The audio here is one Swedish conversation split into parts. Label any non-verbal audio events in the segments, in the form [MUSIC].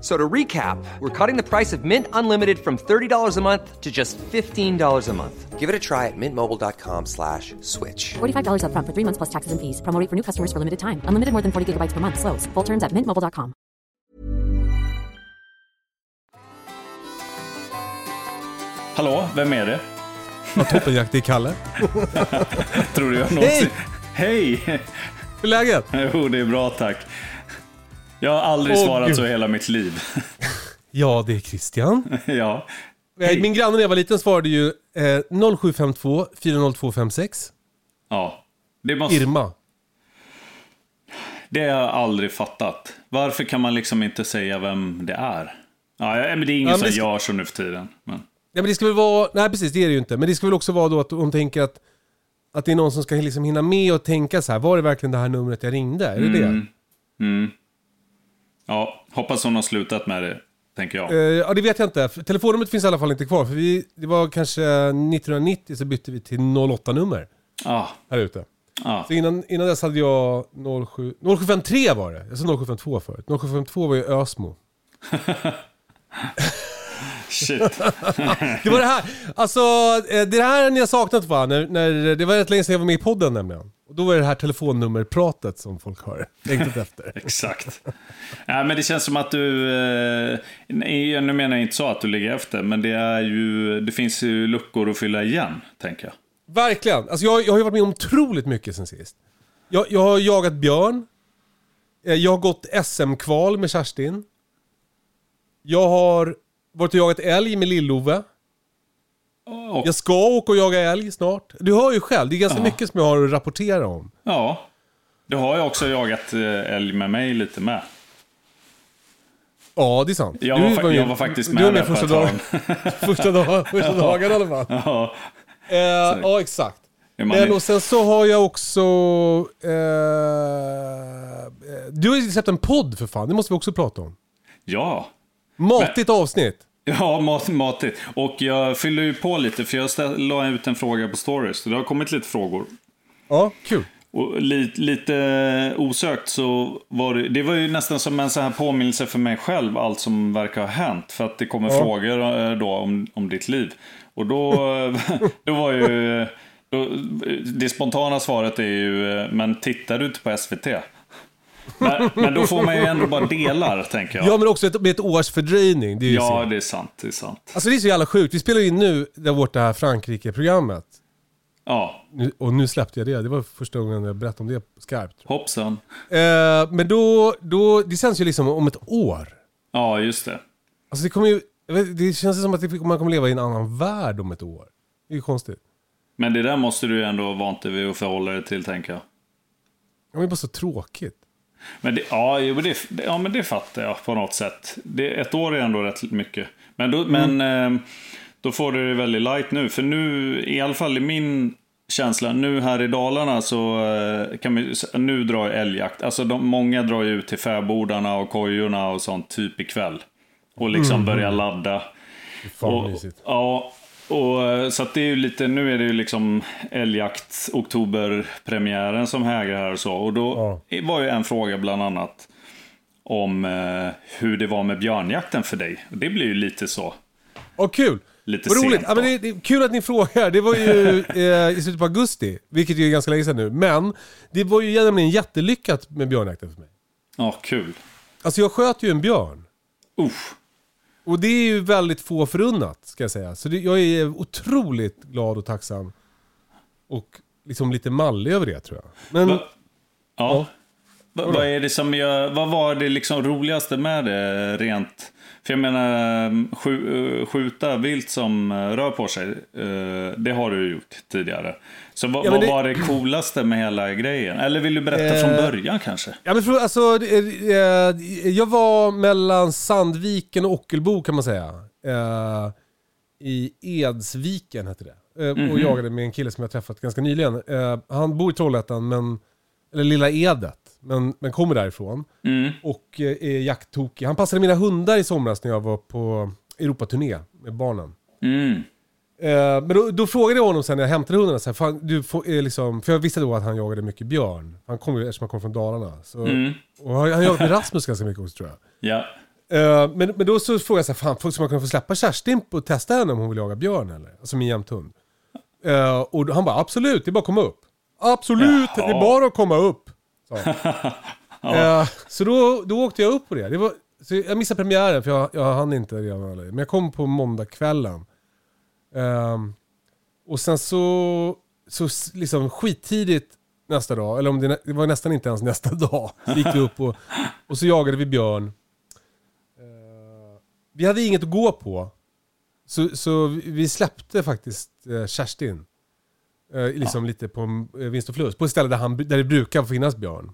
So to recap, we're cutting the price of Mint Unlimited from $30 a month to just $15 a month. Give it a try at mintmobile.com slash switch. $45 upfront for three months plus taxes and fees. Promo for new customers for limited time. Unlimited more than 40 gigabytes per month. Slows. Full terms at mintmobile.com. Hallå, vem är det? Toppenjakt, det är Kalle. [LAUGHS] Tror du jag någonsin... Hej! Hur är läget? Jo, det är bra tack. Jag har aldrig Åh, svarat Gud. så i hela mitt liv. Ja, det är Christian. [LAUGHS] ja. Eh, Min granne när jag var liten svarade ju eh, 0752 40256. Ja. Det, måste, Irma. det har jag aldrig fattat. Varför kan man liksom inte säga vem det är? Ja, men det är ingen Ja, som det gör så nu för tiden. Men, Ja, men det ska väl vara... Nej, precis, det är det ju inte. Men det ska väl också vara då att hon tänker att, att det är någon som ska liksom hinna med och tänka så här. Var det verkligen det här numret jag ringde? Är det det? mm. Ja, hoppas hon har slutat med det, tänker jag. Eh, ja, det vet jag inte. Telefonnumret finns i alla fall inte kvar. För vi, det var kanske 1990 så bytte vi till 08-nummer Ah, här ute. ah. Så innan, innan dess hade jag 07, 0753 var det. Jag sa 0752 förut. 0752 var ju Ösmo. [LAUGHS] Shit. [LAUGHS] Det var det här, alltså eh, det här ni har saknat va? När, när, det var rätt länge sedan jag var med i podden nämligen. Och då var det här telefonnummerpratet som folk har längtat [LAUGHS] efter. Exakt. Ja, men det känns som att du... Eh, nej, nu menar jag inte så att du ligger efter, men det är ju... Det finns ju luckor att fylla igen, tänker jag. Verkligen. Alltså jag, jag har ju varit med om otroligt mycket sen sist. Jag, jag har jagat björn. Eh, Jag har gått SM-kval med Kerstin. Jag har varit och jagat älg med Lill-Ove. Och, Jag ska åka och jaga älg snart. Du hör ju själv, det är ganska Ja. mycket som jag har att rapportera om. Ja. Du har ju också jagat eh, älg med mig lite med. Ja, det är sant. Jag Du var, jag var faktiskt du med var där med på första hörn. [LAUGHS] första, dag, första dagen i alla fall. Ja. Eh, ja, exakt. Men och sen så har jag också... Eh, du har ju släppt en podd för fan, det måste vi också prata om. ja. Matigt avsnitt. [LAUGHS] Ja, mat, matigt. Och jag fyller ju på lite, för jag ställ, la ut en fråga på stories. Så det har kommit lite frågor. Ja, kul. Och li, lite osökt så var det, det var ju nästan som en sån här påminnelse för mig själv, allt som verkar ha hänt. För att det kommer Ja. frågor eh, då om, om ditt liv. Och då, [LAUGHS] då var ju, då, det spontana svaret är ju, eh, men tittar du inte på SVT? Men, men då får man ju ändå bara delar, tänker jag. Ja, men också ett, med ett års fördröjning. Det är Ja, synd. det är sant. Det är sant. Alltså det är så jävla sjukt. Vi spelar in nu det vårt det här Frankrike-programmet. Ja, Nu- Och nu släppte jag det. Det var första gången jag berättade om det skarpt. hoppsan. Eh, men då, då, det känns ju liksom om ett år. Ja, just det. Alltså det kommer ju, vet, det känns som att det, man kommer leva i en annan värld om ett år. Det är ju konstigt. Men det där måste du ju ändå vara vant vid att förhålla dig till, tänker jag. Ja, men Det är bara så tråkigt. Men det, ja, det, ja, men det fattar jag på något sätt. Det, ett år är ändå rätt mycket. Men, då, men eh, då får du det väldigt light nu. För nu, i alla fall i min känsla, nu här i Dalarna så eh, kan vi, nu drar älgjakt. Alltså de, många drar ju ut till fäbodarna och kojorna och sånt typ ikväll. Och liksom börjar ladda. Fan Och, ja, och, eh, så det är ju lite, nu är det ju liksom älgjakt, oktoberpremiären som hägrar här och så. Och då var ju en fråga bland annat om eh, hur det var med björnjakten för dig. Och det blir ju lite så. Åh kul! Lite Vad roligt. Ja, men det, det kul att ni frågar. Det var ju [LAUGHS] eh, i slutet på augusti, vilket ju är ganska länge sedan nu. Men det var ju nämligen jättelyckat med björnjakten för mig. Ja, kul. Alltså jag sköt ju en björn. Uff. Och det är ju väldigt få förunnat, ska jag säga. Så det, jag är otroligt glad och tacksam. Och liksom lite mallig över det tror jag. Men, Va? Ja. Va, vad är det som gör, vad var det liksom roligaste med det rent? För jag menar, eh, skjuta vilt som eh, rör på sig, eh, det har du gjort tidigare. Så vad, Ja, det- var det coolaste med hela grejen? Eller vill du berätta från Eh, början kanske? Ja, men för, alltså, jag var mellan Sandviken och Ockelbo kan man säga. I Edsviken hette det. Eh, Mhm. Och jagade med en kille som jag träffat ganska nyligen. Han bor i Trollhättan, men, eller Lilla Edet, men, men kommer därifrån. Mm. Och eh, är jakttokig. Han passade mina hundar i somras när jag var på Europaturné med barnen. Mm. Eh, men då, då frågade jag honom sen när jag hämtade hundarna, så här, fan, du får, eh, liksom, för jag visste då att han jagade mycket björn. Han kom eftersom han kom från Dalarna. Så, Mm. Och han han jagat med Rasmus ganska mycket också tror jag. Ja. Eh, men, men då så frågade jag så här, fan, ska man kunna få släppa Kerstin och testa henne om hon vill jaga björn eller? Alltså min jämthund. Uh, och han bara, absolut, det är bara att komma upp. Absolut, det är bara att komma upp. Sa [LAUGHS] han. Eh, så då, då åkte jag upp på det. det var, jag missade premiären för jag, jag hann inte redan. Men jag kom på måndagskvällen. Ehm, och sen så, så liksom skittidigt nästa dag, eller om det, det var nästan inte ens nästa [LAUGHS] dag, så gick vi upp och, och så jagade vi björn. Eh, vi hade inget att gå på. Så, så vi- släppte faktiskt uh, Kerstin. Eh, liksom lite på eh, vinst och förlust. På ett ställe där, han, där det brukar finnas björn.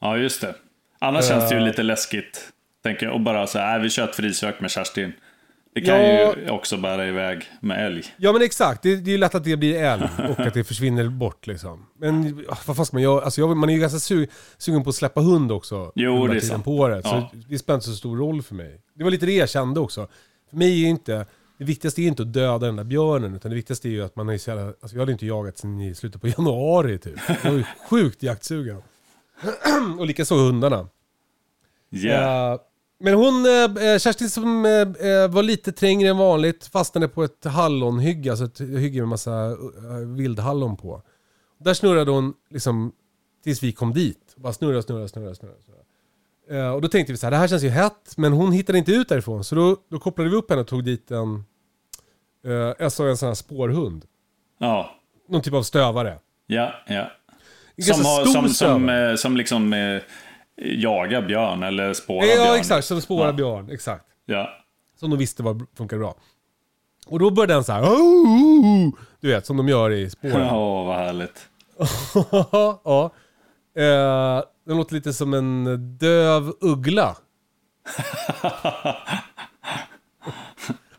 ja, just det. Annars känns det Eh. ju lite läskigt. Tänker jag. Och bara så här, äh, vi kör ett frisök med Kerstin. Det kan Ja. ju också bära iväg med älg. Ja men exakt, det, det är ju lätt att det blir älg [LAUGHS] och att det försvinner bort liksom. Men ah, vad fan ska man göra? Alltså, jag, man är ju ganska su sugen på att släppa hund också. Jo, det är sant. på året. Ja. Så det spelar inte så stor roll för mig. Det var lite det jag kände också. För mig är ju inte, det viktigaste är inte att döda den där björnen, utan det viktigaste är ju att man är så jävla, alltså jag hade inte jagat sedan i slutet på [LAUGHS] januari typ. Jag var ju sjukt jaktsugen. [CLEARS THROAT] och likaså hundarna. Yeah. Eh, men hon, uh, Kerstin som eh, eh, var lite trängre än vanligt, fastnade på ett hallonhygge, alltså ett hygge med massa uh, vildhallon på. Där snurrade hon liksom tills vi kom dit. Bara snurra, snurra, snurra, snurra. snurra. Eh, och då tänkte vi så här, det här känns ju hett, men hon hittade inte ut därifrån. Så då, då kopplade vi upp henne och tog dit en, uh, jag sa en sån här spårhund. Ja. Någon typ av stövare. Ja, ja. Som, har, som, som, eh, som liksom eh, jagar björn eller spårar Ja, björn. exakt, som spårar Ja. björn. Exakt. Ja. Som de visste var, funkar bra. Och då började den så här. "Oh!" Du vet, som de gör i spåren. Åh, vad härligt. [LAUGHS] ja. Eh, den låter lite som en döv uggla.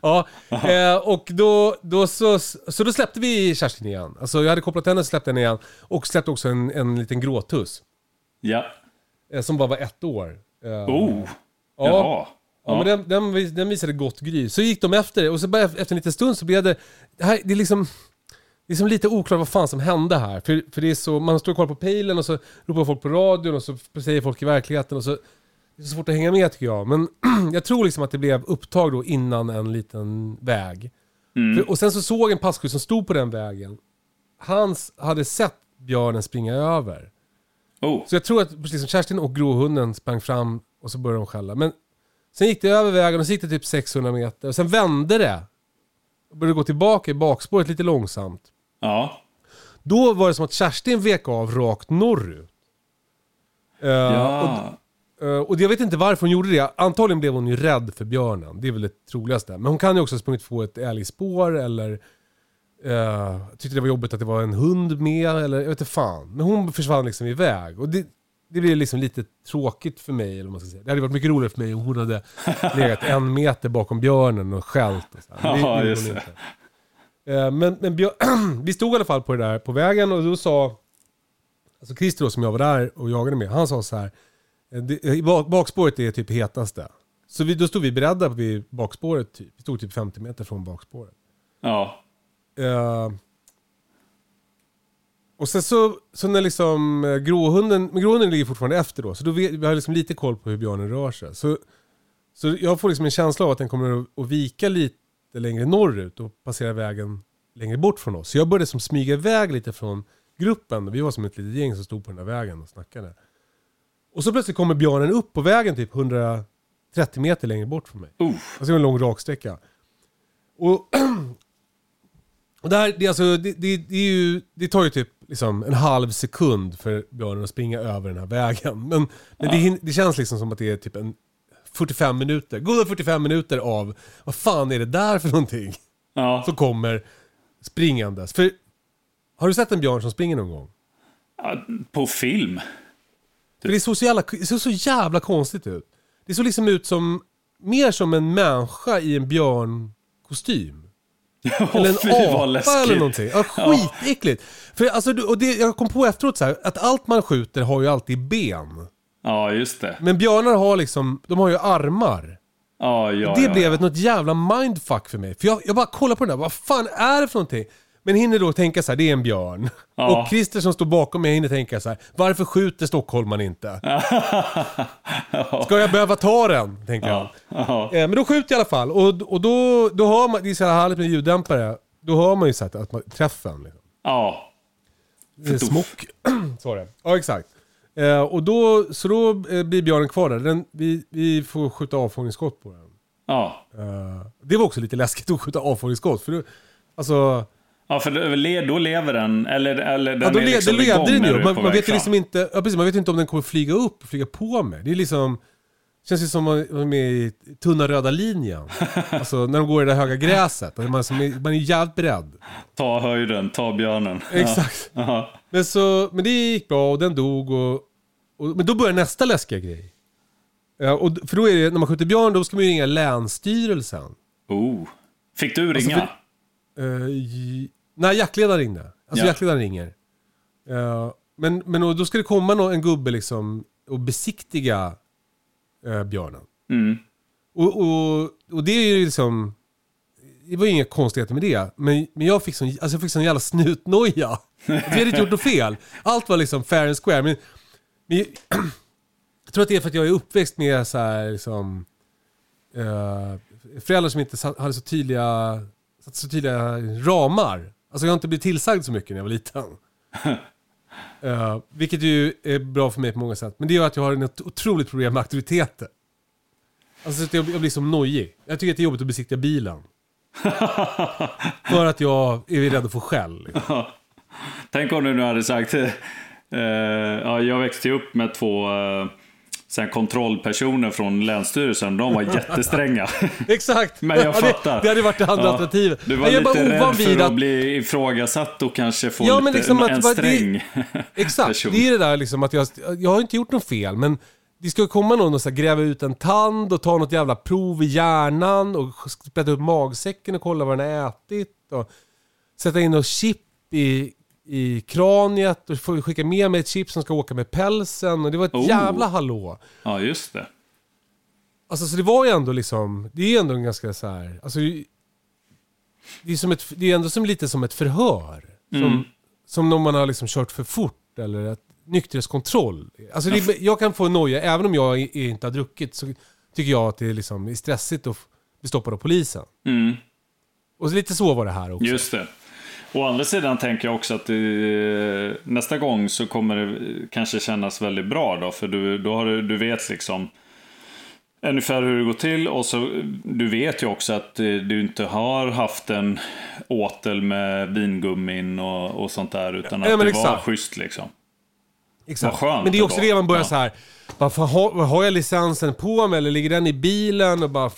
[LAUGHS] ja, eh, och då, då så, så då släppte vi Kerstin igen. Alltså jag hade kopplat henne och släppte henne igen. Och släppte också en, en liten gråtuss. Ja. Eh, som bara var ett år. Eh, Oh. ja. Jaha. Ja, men den, den, den visade gott gry. Så gick de efter det och så bara efter en liten stund så blev det... Det, här, det är liksom... Det är som lite oklart vad fan som hände här. För, för det är så, man står och kollar på pejlen och så ropar folk på radion och så säger folk i verkligheten och så... Det är så svårt att hänga med tycker jag. Men [CLEARS THROAT] jag tror liksom att det blev upptag då innan en liten väg. För, och sen så såg en passkytt som stod på den vägen. Hans hade sett björnen springa över. Oh. Så jag tror att precis som Kerstin och gråhunden sprang fram och så började de skälla. Men sen gick det över vägen och så gick det typ 600 meter. Och sen vände det. Och började gå tillbaka i bakspåret lite långsamt. Ja. Då var det som att Kerstin vek av rakt norrut. Eh, Ja. och, eh, och jag vet inte varför hon gjorde det. Antagligen blev hon ju rädd för björnen. Det är väl det troligaste. Men hon kan ju också ha sprungit på ett älgspår eller uh, tyckte det var jobbigt att det var en hund med eller jag vet inte fan. Men hon försvann liksom iväg. Och det, det blev liksom lite tråkigt för mig eller vad man ska säga. Det hade varit mycket roligare för mig om hon hade legat en meter bakom björnen och skällt. Och så här. Men [LAUGHS] Ja, gjorde just det. inte. Eh, Men, men [CLEARS THROAT] vi stod i alla fall på det där på vägen och då sa, alltså Christer då, som jag var där och jagade med, han sa så här, eh, det, i bak, bakspåret är typ hetaste. Så vi, då stod vi beredda vid bakspåret typ. Vi stod typ 50 meter från bakspåret. Ja. Eh, och sen så, så när liksom eh, gråhunden, men gråhunden ligger fortfarande efter då, så då vet, vi har liksom lite koll på hur björnen rör sig. Så, så jag får liksom en känsla av att den kommer att, att vika lite längre norrut och passera vägen längre bort från oss. Så jag började som smyga iväg lite från gruppen. Vi var som ett litet gäng som stod på den där vägen och snackade. Och så plötsligt kommer björnen upp på vägen typ 130 meter längre bort från mig. Uh. Alltså en lång raksträcka. Och, [CLEARS THROAT] och det, här, det, är alltså, det, det, det, ju, det tar ju typ liksom en halv sekund för björnen att springa över den här vägen. Men, men det, det känns liksom som att det är typ en 45 minuter, goda 45 minuter av vad fan är det där för någonting? Ja. Som kommer springandes. För har du sett en björn som springer någon gång? Ja, På film. För det såg så jävla, det såg så jävla konstigt ut. Det såg liksom ut som, mer som en människa i en björnkostym. [LAUGHS] Eller en apa eller någonting. Ja, skitäckligt. För alltså, och det, jag kom på efteråt så här, att allt man skjuter har ju alltid ben. Ja, just det. Men björnar har liksom, de har ju armar. Ja, ja, det ja, blev ett något jävla mindfuck för mig. För jag, jag bara kollar på den där, vad fan är det för någonting? Men hinner då tänka så här, det är en björn. Och Christer som står bakom mig hinner tänka så här, varför skjuter stockholmaren inte? [LAUGHS] Ska jag behöva ta den? Tänker jag. Ja. Eh, Men då skjuter jag i alla fall. Och, och då, då hör man, det är så här härligt med ljuddämpare. Då hör man ju så här att man, träffen. Liksom. ja. Smock. så var det. Ja, exakt. Eh, och då, så då eh, blir björnen kvar där. Den, vi, vi får skjuta avfångningsskott på den. Ja. Eh, det var också lite läskigt att skjuta avfångningsskott. För då, alltså, Ja, för då, le- då lever den, eller, eller den ja, då är liksom levde igång den ju. du Man, man vet ju liksom inte, ja, precis, man vet inte om den kommer flyga upp och flyga på mig. Det är liksom, känns ju som man man är med i tunna röda linjen. alltså när de går i det höga gräset. Att Man, är, man är jävligt beredd. Ta höjden, ta björnen. [LAUGHS] Exakt. Ja. Men, så, men det gick bra och den dog och, och men då börjar nästa läskiga grej. Ja, och, för då är det, när man skjuter björn då ska man ju ringa Länsstyrelsen. Oh. Fick du Alltså, ringa? Eh, nej, jaktledaren ringde. Alltså Ja. jaktledaren ringer. Eh, men men då ska det komma någon, en gubbe liksom och besiktiga uh, björnen. Mm. Och, och, och det är ju liksom... Det var ju inga konstigheter med det. Men, men jag fick sån, alltså jag fick sån jävla snutnoja. Att [LAUGHS] vi hade inte gjort något fel. Allt var liksom fair and square. Men, men jag, [CLEARS THROAT] jag tror att det är för att jag är uppväxt med så här liksom... eh, föräldrar som inte satt, hade så tydliga, så tydliga ramar. Alltså jag har inte blivit tillsagd så mycket när jag var liten. [LAUGHS] Eh, vilket ju är bra för mig på många sätt. Men det gör att jag har ett otroligt problem med auktoriteter. Alltså jag, jag blir som nojig. Jag tycker att det är jobbigt att besiktiga bilen. [LAUGHS] För att jag är rädd att få skäll. Liksom. Tänk om du nu hade sagt, eh, ja, jag växte upp med två eh, sen kontrollpersoner från Länsstyrelsen. De var [LAUGHS] jättestränga. Exakt! [LAUGHS] Men jag Ja, fattar. Det, det hade varit det andra Ja, alternativet. Du var jag lite rädd för att att... bli ifrågasatt och kanske få Ja, lite, men liksom att en det- sträng [LAUGHS] Exakt, person. det är det där liksom att jag, jag har inte gjort något fel men det ska komma någon och så gräva ut en tand och ta något jävla prov i hjärnan och sprätta upp magsäcken och kolla vad den har ätit. Och sätta in något chip i, i kraniet och skicka med mig ett chip som ska åka med pälsen. Och det var ett Oh. jävla hallå. Ja, just det. Alltså så det var ju ändå liksom, det är ändå en ganska så här, alltså det är, som ett, det är ändå som lite som ett förhör. Som, som om man har liksom kört för fort eller ett nykterhetskontroll. Alltså det, jag kan få noja, även om jag inte har druckit så tycker jag att det är, liksom, är stressigt att bli stoppad av polisen. Mm. Och lite så var det här också. Just det. Å andra sidan tänker jag också att det, nästa gång så kommer det kanske kännas väldigt bra då. För du, då har du, du vet liksom ungefär hur det går till. Och så du vet ju också att eh, du inte har haft en åtel med vingummin och, och sånt där. Utan Ja, att men det var exakt. schysst liksom. Exakt. Vad skönt Men det är också det man börjar Ja. så här. Varför har, har jag licensen på mig eller ligger den i bilen och bara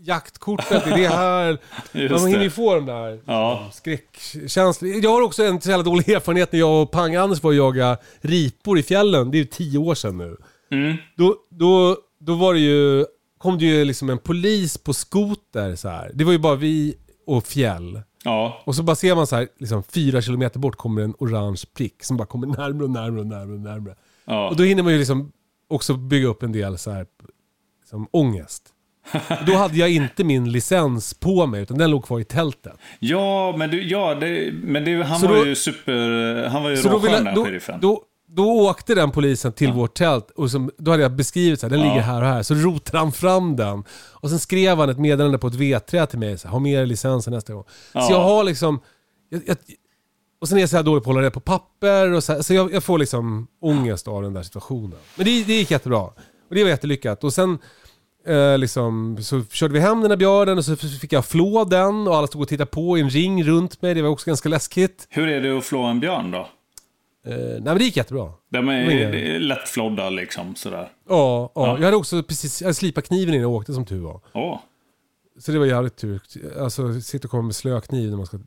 jaktkortet, är det här? [LAUGHS] Just man hinner ju få de där Ja. skräckkänslor. Jag har också en så jävla dålig erfarenhet när jag och Pang-Anders var och jaga ripor i fjällen. Det är ju tio år sedan nu. Mm. Då, då, då var det ju, kom det ju liksom en polis på skoter så här. Det var ju bara vi och fjäll. Ja, Och så bara ser man så här, liksom fyra kilometer bort kommer en orange prick som bara kommer närmare och närmare och närmare och närmare. ja. Och då hinner man ju liksom också bygga upp en del så här, liksom ångest. Då hade jag inte min licens på mig, utan den låg kvar i tältet. ja men, du, ja, det, men det, han Så var då- ju super... Han var ju råskön den sheriffen. då, då åkte den polisen till vårt tält och som, då hade jag beskrivit så här, den Ja. ligger här och här. Så rotade han fram den. Och sen skrev han ett meddelande på ett vedträ till mig. Så här, ha med er licensen nästa gång. Ja. Så jag har liksom... Jag, jag, och sen är jag så här dålig på att hålla det på papper. Och så här, så jag, jag får liksom ångest av den där situationen. Men det, det gick jättebra. Och det var jättelyckat. Och sen eh, liksom, så körde vi hem den här björnen och så fick jag flå den. Och alla stod och tittade på i en ring runt mig. Det var också ganska läskigt. Hur är det att flå en björn då? Eh, nej men det gick jättebra. De är, är lättflodda liksom sådär. Ja, ja. Ja. jag hade också precis, jag hade slipat kniven innan jag åkte som tur var. Åh, Så det var jävligt tur. Alltså sitta och komma med slökniv när man ska...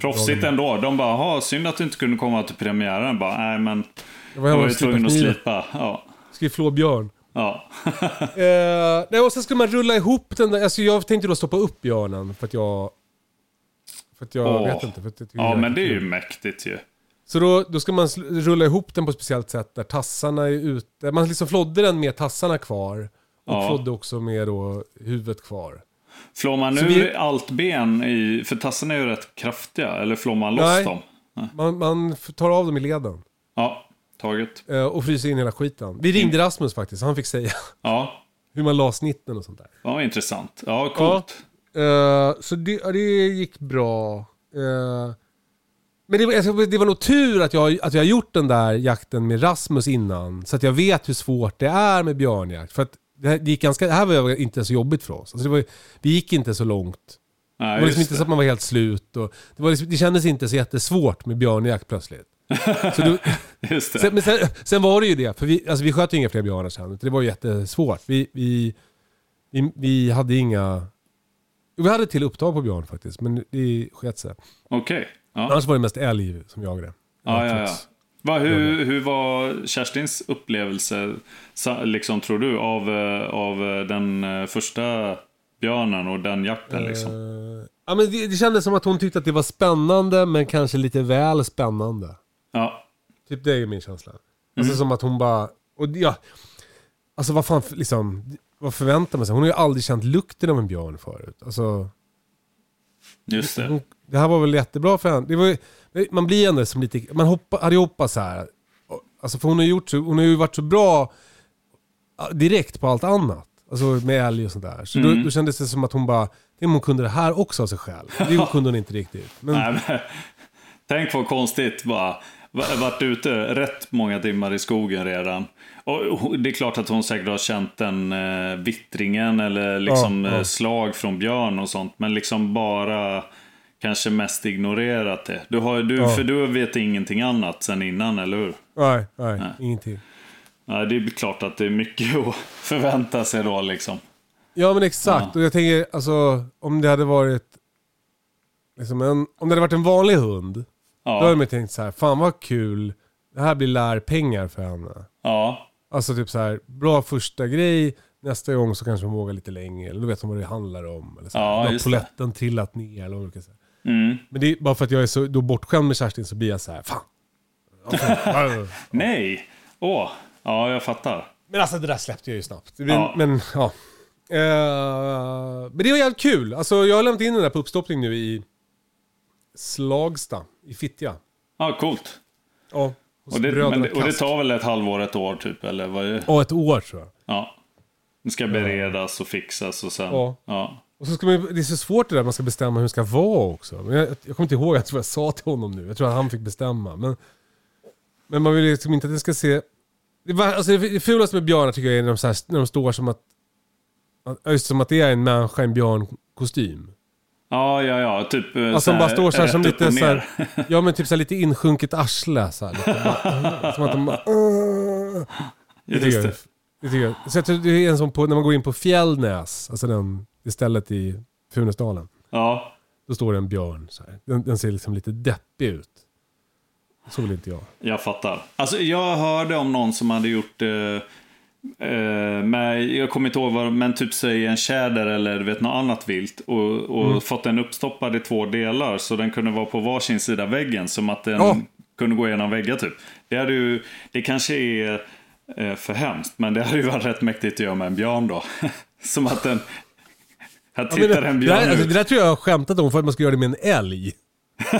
proffsigt ändå. De bara, "Ha, synd att du inte kunde komma till premiären. Bara, nej men, Jag var var ju tvungen att slipa. Ja. Ska vi flå björn. Ja. [LAUGHS] Eh, nej, och sen skulle man rulla ihop den där. Alltså jag tänkte då stoppa upp björnen för att jag... För att jag Åh. vet inte. För att jag ja, men det är ju mäktigt ju. Så då, då ska man rulla ihop den på ett speciellt sätt där tassarna är ute. Man liksom flodde den med tassarna kvar. Och Ja. flodde också med då huvudet kvar. Flår man ur vi- allt ben i, för tassarna är ju rätt kraftiga, eller flår man loss Nej. dem? Man, man f- tar av dem i leden. Ja, taget. eh, Och fryser in hela skiten. Vi ringde Rasmus faktiskt, han fick säga [LAUGHS] Ja, hur man la snitten och sånt där. ja intressant. Ja, coolt. Eh, så det, ja, det gick bra. Eh, men det, var- det var nog tur att jag, att jag har gjort den där jakten med Rasmus innan. Så att jag vet hur svårt det är med björnjakt. För att det, här, det, gick ganska, det här var inte så jobbigt för oss. Alltså det var, vi gick inte så långt. Det Nej, var liksom inte så att man var helt slut. Och det, var liksom, det kändes inte så jättesvårt med björnjakt plötsligt. [LAUGHS] Så det. Just det. sen, men sen, sen var det ju det, för vi, alltså vi sköt ju inga fler björnar sen. Det var jättesvårt. Vi, vi, vi, vi hade inga... Vi hade till upptag på björn faktiskt, men det sket sig. Okej. Ja. Annars var det mest älg som jagade. Ja, ja, ja. Va, hur, hur var Kerstins upplevelse, liksom, tror du, av, eh, av eh, den eh, första björnen och den jakten? Liksom? Eh, ja, men det, det kändes som att hon tyckte att det var spännande, men kanske lite väl spännande. Ja, Typ det är min känsla. Alltså som att hon bara... Och ja, alltså vad fan, liksom... Vad förväntar man sig? Hon har ju aldrig känt lukten av en björn förut. Alltså... just det. Det här var väl jättebra för henne. Det var, man blir ändå som lite... Man hoppa, hade ju hoppats så här. Alltså för hon har, gjort så, hon har ju varit så bra direkt på allt annat. Alltså med älg och sånt där. Så då, då kändes det som att hon bara... Tänk om hon kunde det här också av sig själv. Det kunde hon inte riktigt. Men, Nej, men, tänk vad konstigt bara. Va- Varit ute rätt många timmar i skogen redan. Och det är klart att hon säkert har känt den eh, vittringen eller liksom Ja, ja. eh, slag från björn och sånt. Men liksom bara kanske mest ignorerat det. Du har, du, Ja. För du vet ingenting annat sen innan, eller hur? nej, nej, ingenting. Nej, det är klart att det är mycket [LAUGHS] att förvänta sig då liksom. Ja men exakt. Och jag tänker, alltså om det hade varit... Liksom en, om det hade varit en vanlig hund. Då hade man tänkt så här, fan vad kul. Det här blir lärpengar för henne. ja, Alltså typ så här, bra första grej. Nästa gång så kanske hon vågar lite längre. Eller då vet hon vad det handlar om. Eller så. Ja, har poletten trillat ner. Eller vad man kan säga. mm. Men det är bara för att jag är så då bortskämd med Kerstin så blir jag så här, fan. [LAUGHS] Nej! Åh, ja jag fattar. Men alltså det där släppte jag ju snabbt. Men Ja. Men, ja. Eh, men det var jävligt kul. Alltså jag har lämnat in den där på uppstoppning nu i Slagsta, i Fittja. Ja, coolt. Ja, Och det, det- och det tar väl ett halvår, ett år typ? Eller vad är det? Ja, ett år tror jag. Ja. Det ska beredas och fixas och sen... Ja. ja. Och så ska man, det är så svårt det där man ska bestämma hur det ska vara också. Men jag, jag kommer inte ihåg ens vad jag sa till honom nu. Jag tror att han fick bestämma. Men, men man vill ju liksom inte att det ska se... Det, var, alltså det, det fulaste med björnar tycker jag är när de, så här, när de står som att... att- Just som att det är en människa i en björnkostym. Ja, ja, ja. Typ Alltså de bara står så här som lite så här, [LAUGHS] Ja men typ så här lite insjunket arsle så här, lite, [LAUGHS] Som att de bara... Det tycker jag. det. Det tycker jag. Så jag tror det är en sån på, när man går in på Fjällnäs, alltså den, det stället i Funäsdalen. Ja. Då står det en björn så här. Den, den ser liksom lite deppig ut. Så vill inte jag. Jag fattar. Alltså jag hörde om någon som hade gjort eh, med, jag kommer inte ihåg vad, men typ säg en tjäder eller vet något annat vilt. Och, och Mm. fått den uppstoppad i två delar så den kunde vara på varsin sida väggen. Som att den Ja. kunde gå igenom väggar typ. Det, hade ju, det kanske är eh, för hemskt, men det hade ju varit rätt mäktigt att göra med en björn då. [LAUGHS] som att den... Här Ja, tittar det, en det, björn där, alltså, ut. det där tror jag jag har skämtat om för att man ska göra det med en älg. [LAUGHS]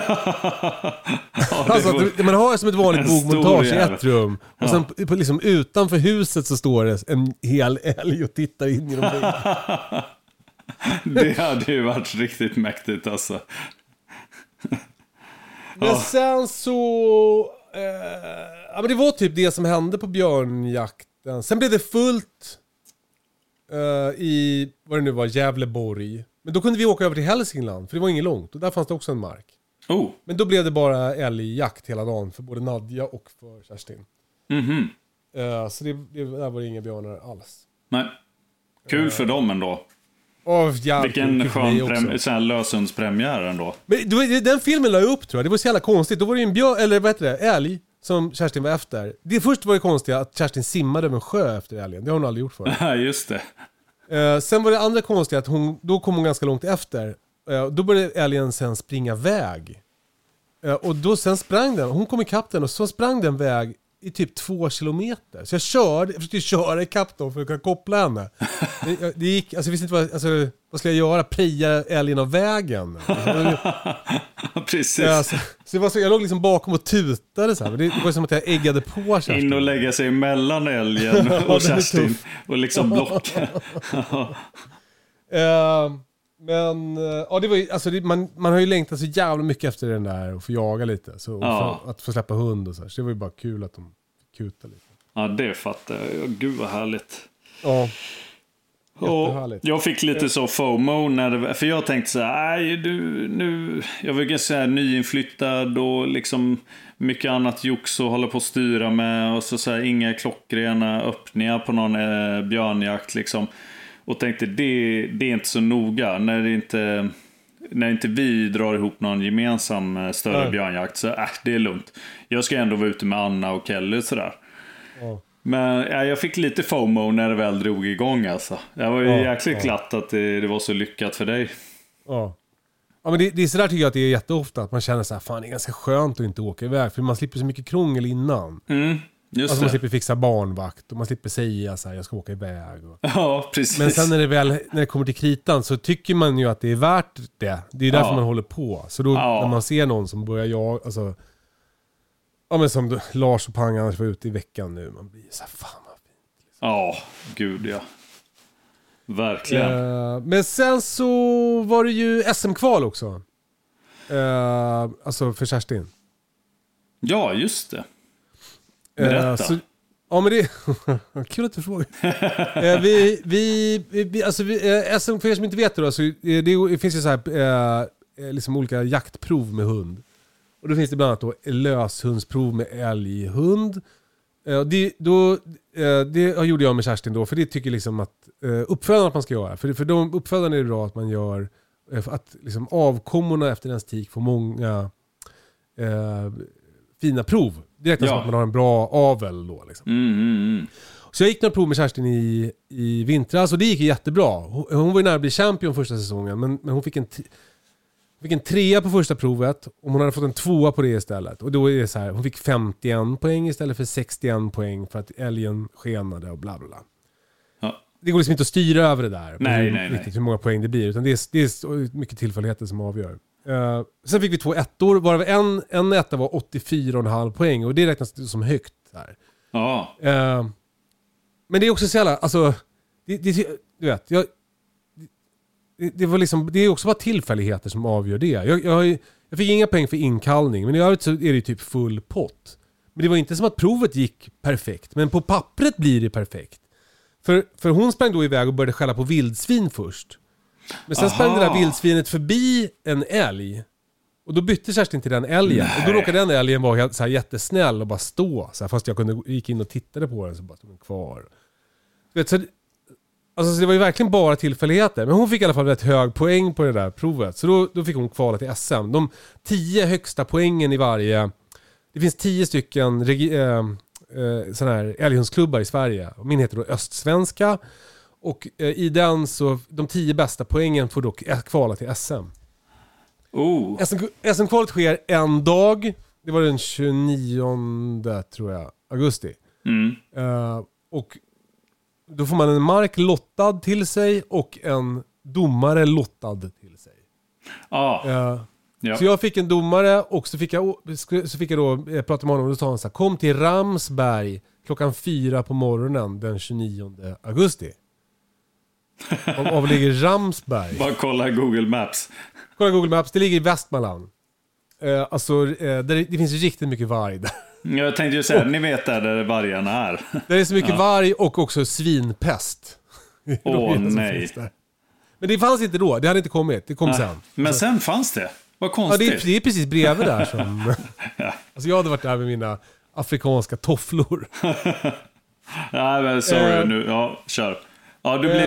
Ja, Alltså att man har som ett [LAUGHS] vanligt bogmontage i ett rum. Och sen på, liksom utanför huset så står det en hel älg och tittar in genom väggen. [LAUGHS] det hade ju varit riktigt mäktigt alltså. Men sen så... Eh, ja men det var typ det som hände på björnjakten. Sen blev det fullt eh, i, vad det nu var, Gävleborg. Men då kunde vi åka över till Hälsingland, för det var inget långt. Och där fanns det också en mark. Oh, Men då blev det bara älgjakt hela dagen för både Nadja och för Kerstin. mhm. Eh, så det, det, där var det inga björnar alls. Nej. Kul för dem ändå. Jävligt Vilken skön sån här lösendspremiär ändå. Men då, den filmen la jag upp tror jag, det var så jävla konstigt. Då var det en björn, eller vad heter det, älg som Kerstin var efter. Det först var det konstiga att Kerstin simmade över en sjö efter älgen. Det har hon aldrig gjort förut. [LAUGHS] Ja, just det. Eh, sen var det andra konstiga att hon, då kom hon ganska långt efter. Eh, då började älgen sen springa väg. Eh, och då sen sprang den, hon kom ikapp den och så sprang den väg i typ två kilometer. Så jag körde, jag försökte köra ikapp dem för att kunna koppla henne. Det, gick, alltså jag visste inte vad, alltså, vad skulle jag göra? Preja älgen av vägen? Alltså, [LAUGHS] Precis. Ja, så, det var så, jag låg liksom bakom och tutade så här. Det, var som att jag eggade på Kerstin. In och lägga sig mellan älgen [LAUGHS] och Kerstin. Och liksom [LAUGHS] blocka. Eh, men, eh, ja det var ju, alltså det, man, man har ju längtat så jävla mycket efter den där och få jaga lite. Så, Ja. få, att få släppa hund och så, här. så det var ju bara kul att de fick kuta lite. Ja, det fattar jag. Ja, Gud vad härligt. Ja, Och jag fick lite så FOMO när det, för jag tänkte så här, nej du, nu, jag var ganska så här nyinflyttad och liksom mycket annat jox och håller på att styra med och så, så här, inga klockrena öppningar på någon eh, björnjakt liksom. Och tänkte det, det är inte så noga när det inte när inte vi drar ihop någon gemensam eh, större Nej. björnjakt så äh, det är lugnt. Jag ska ändå vara ute med Anna och Kelly sådär. Ja. Men ja, jag fick lite FOMO när det väl drog igång alltså. Det var ju Ja, jäkligt glatt att det, det var så lyckat för dig. ja. Ja men det, det är sådär tycker jag att det är jätteofta, att man känner så här, fan det är ganska skönt att inte åka iväg, för man slipper så mycket krångel innan. Mm, just Alltså man slipper fixa barnvakt och man slipper säga så här, jag ska åka iväg. Och... Ja, precis. Men sen när det väl när det kommer till kritan så tycker man ju att det är värt det. Det är därför Ja. man håller på. Så då Ja. när man ser någon som börjar jag, alltså... Ja men som Lars och Pang annars var ute i veckan nu. Man blir så här, fan vad fint. Ja, gud ja. Verkligen. Eh, men sen så var det ju SM-kval också. Eh, alltså för Kerstin. Ja, just det. Eh, Berätta. så, ja men det... [LAUGHS] Kul att du frågar. [LAUGHS] Eh, vi, vi, vi, alltså vi, eh, SM, för er som inte vet det då, så eh, det, det finns ju så här, eh, eh, liksom olika jaktprov med hund. Och då finns det bland annat då löshundsprov med älghund. Eh, det, då, eh, det gjorde jag med Kerstin då, för det tycker liksom att eh, uppfödarna att man ska göra. För, för de uppfödarna är det bra att man gör, eh, att liksom avkommorna efter ens tik får många eh, fina prov. Det räknas Ja. som att man har en bra avel då. Liksom. Mm, mm, mm. Så jag gick några prov med Kerstin i, i vintras och det gick jättebra. Hon, hon var ju nära att bli champion första säsongen men, men hon fick en, fick en trea på första provet och hon hade fått en tvåa på det istället. Och då är det så här, hon fick 51 poäng istället för 61 poäng för att älgen skenade och bla bla bla. Ja. Det går liksom inte att styra över det där. Nej, hur, nej, nej. Riktigt hur många poäng det blir. Utan det är, det är mycket tillfälligheter som avgör. Eh, sen fick vi två ettor, varav en, en etta var 84,5 poäng. Och det räknas som högt. Här. Ja, Eh, men det är också så jävla, alltså, det, det, du vet, jag, det, det, var liksom, det är också bara tillfälligheter som avgör det. Jag, jag, jag fick inga poäng för inkallning, men i övrigt så är det ju typ full pott. Men det var inte som att provet gick perfekt, men på pappret blir det perfekt. För, för hon sprang då iväg och började skälla på vildsvin först. Men sen sprang det där Aha. vildsvinet förbi en älg. Och då bytte Kerstin till den älgen. Och då Nej. råkade den älgen vara så här, jättesnäll och bara stå. Så här, fast jag kunde, gick in och tittade på den så bara stod den kvar. Du vet, så, alltså, så det var ju verkligen bara tillfälligheter. Men hon fick i alla fall rätt hög poäng på det där provet. Så då, då fick hon kvala till SM. De tio högsta poängen i varje... Det finns tio stycken regi, eh, eh, såna här älghundsklubbar i Sverige. Och Min heter då Östsvenska. Och eh, i den så, de tio bästa poängen får dock kvala till SM. oh. SM SM-kvalet sker en dag. Det var den 29 tror jag, augusti. Mm. Eh, och då får man en mark lottad till sig och en domare lottad till sig. Ja, Eh, ja. Så jag fick en domare och så fick jag, så fick jag då eh, prata med honom och då sa han så här, kom till Ramsberg klockan fyra på morgonen den 29 augusti. Av, ligger Ramsberg. Bara kolla Google Maps. Kolla Google Maps, det ligger i Västmanland. Eh, alltså, eh, det, det finns riktigt mycket varg där. Jag tänkte ju säga, ni vet där, där vargarna är. Där är så mycket varg och också svinpest. [LAUGHS] Det Åh, nej. Men det fanns inte då, det hade inte kommit. Det kom sen. Men sen fanns det. Vad Ja, konstigt. det, är, det är precis bredvid där som... [LAUGHS] [LAUGHS] Alltså jag hade varit där med mina afrikanska tofflor. Nej, men sorry Eh. nu. Ja, kör. Ja, du blir...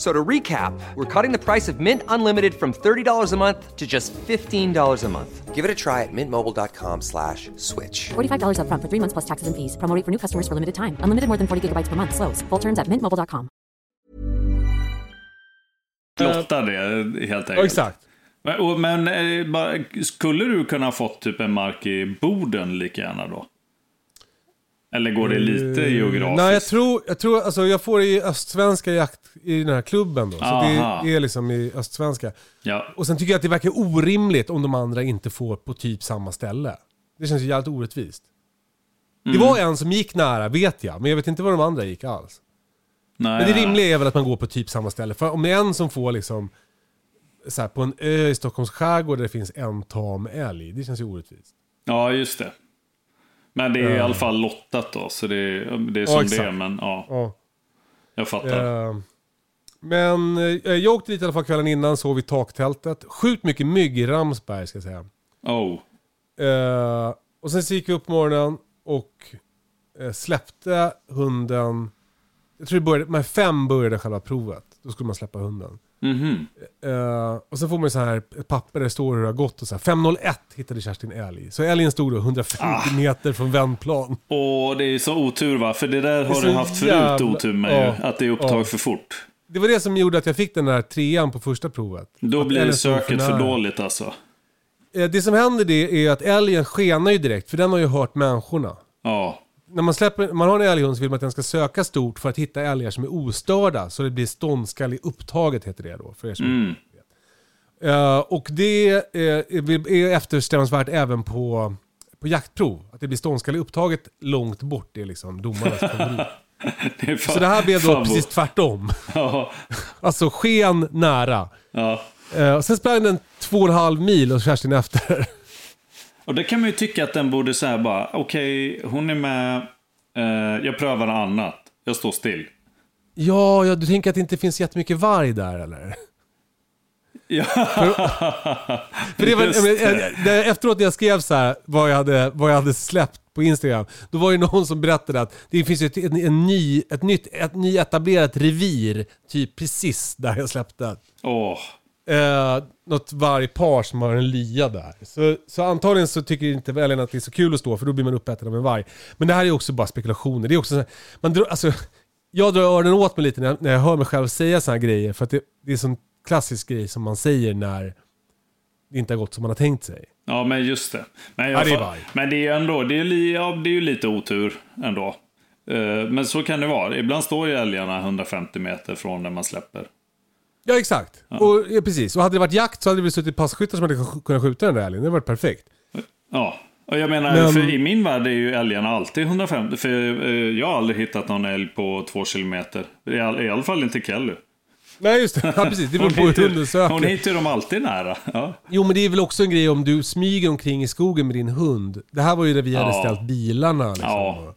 F- So to recap, we're cutting the price of Mint Unlimited from $30 a month to just $15 a month. Give it a try at mintmobile.com slash switch. $45 upfront for three months plus taxes and fees. Promo for new customers for limited time. Unlimited more than 40 gigabytes per month. Slows. Full terms at mintmobile.com. Lotta det helt enkelt. exakt. Men, och, men eh, bara, skulle du kunna fått typ en mark i Boden lika gärna då? Eller går det lite geografiskt? Eh, Nej, jag tror, jag tror, alltså jag får i östsvenska jakt i den här klubben då. Så Aha. det är liksom i östsvenska. Ja. Och sen tycker jag att det verkar orimligt om de andra inte får på typ samma ställe. Det känns ju jävligt orättvist. Det Mm. var en som gick nära, vet jag. Men jag vet inte var de andra gick alls. Nej, Men det rimliga är väl att man går på typ samma ställe. För om det är en som får liksom så här, på en ö i Stockholms skärgård där det finns en tam älg. Det känns ju orättvist. Ja, just det. Men det är i alla fall lottat då, så det är, det är som Ja, det är. Men ja, Ja. jag fattar. Eh, Men eh, jag åkte dit i alla fall kvällen innan, sov i taktältet. Sjukt mycket mygg i Ramsberg ska jag säga. Oh. Eh, och sen så gick vi upp på morgonen och eh, släppte hunden. Jag tror det började, med fem började själva provet. Då skulle man släppa hunden. Mhm. Eh, och sen får man ju så här ett papper där det står hur det har gått och så här. 501 hittade Kerstin älg. Så älgen stod då 150 Ah. meter från vändplan. Och det är så otur va? För det där har så du haft förut jävla- otur med Ja. ju. Att det är upptag Ja. för fort. Det var det som gjorde att jag fick den där trean på första provet. Då Att blir söket för nära. dåligt alltså. Eh, Det som händer det är att älgen skenar ju direkt, för den har ju hört människorna. Ja. När man, släpper, man har en älghund så vill man att den ska söka stort för att hitta älgar som är ostörda. Så det blir ståndskall i upptaget heter det då. För er som Mm. Eh, och det eh, är eftersträvansvärt även på, på jaktprov. Att det blir ståndskall i upptaget långt bort. Det är liksom domarnas [LAUGHS] favorit. Det är Så det här blev då precis tvärtom. Ja. [LAUGHS] Alltså sken nära. ja. Och sen sprang den två och en halv mil och Kerstin efter. Och det kan man ju tycka att den borde säga bara, okej, hon är med, eh, jag prövar något annat. Jag står still. Ja, ja, du tänker att det inte finns jättemycket varg där eller? [LAUGHS] Ja. För det var, det. det, efteråt när jag skrev så här, vad, jag hade, vad jag hade släppt på Instagram, då var det någon som berättade att det finns ett, en, en ny, ett nytt, ett nyetablerat revir, typ precis där jag släppte. Åh. Eh, något vargpar som har en lya där. Så, så antagligen så tycker inte väljarna att det är så kul att stå, för då blir man uppäten av en varg. Men det här är också bara spekulationer. Det är också så här, man drar, alltså, jag drar öronen åt mig lite när jag, när jag hör mig själv säga sådana här grejer, för att det, det är en sån klassisk grej som man säger när det inte har gått som man har tänkt sig. Ja, men just det. Men, Ja, jag det är fa- varg. men det är ju ändå, det är, li, ja, det är ju lite otur ändå. Eh, men så kan det vara. Ibland står ju älgarna 150 meter från där man släpper. Ja, exakt. Och, ja, precis. Och hade det varit jakt så hade väl suttit passkyttar som hade kunnat skjuta den där älgen. Det hade varit perfekt. Ja, och jag menar, Men- för i min värld är ju älgarna alltid 150. För eh, jag har aldrig hittat någon älg på två kilometer. I, all, I alla fall inte Kelly. Nej, just det. Ja, precis. Det beror [LAUGHS] på hur hunden söker. hon hittar dem alltid nära. Ja. Jo, men det är väl också en grej om du smyger omkring i skogen med din hund. Det här var ju där vi hade Ja. ställt bilarna. Liksom. Ja.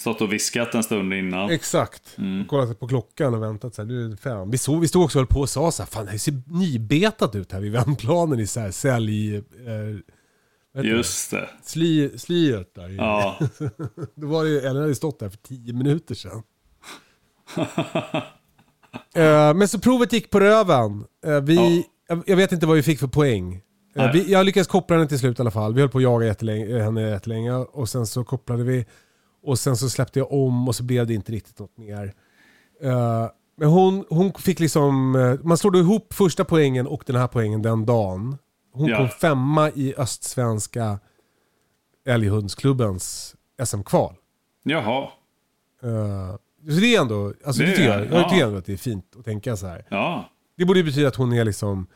Stått och viskat en stund innan. Exakt. Mm. Kollat på klockan och väntat så här, nu är det fem. Vi, såg, vi stod också och höll på och sa så här, fan det ser nybetat ut här vid vändplanen i så här sälj... Eh, Just det. Sly, slyet där. Ja. [LAUGHS] Då var det ju, Ellen hade stått där för tio minuter sedan. [LAUGHS] Eh, men så provet gick på röven. Eh, vi, jag, jag vet inte vad vi fick för poäng. Eh, vi, jag lyckades koppla henne till slut i alla fall. Vi höll på att jaga jättelänge, henne jättelänge och sen så kopplade vi. Och sen så släppte jag om och så blev det inte riktigt något mer. Eh, Men hon, hon fick liksom, eh, man slår då ihop första poängen och den här poängen den dagen. Hon Ja. kom femma i Östsvenska älghundsklubbens SM-kval. Jaha. Eh, så det är ändå, alltså Det det tycker jag, jag ja. tycker ändå att det är fint att tänka så här. Ja. Det borde ju betyda att hon är liksom,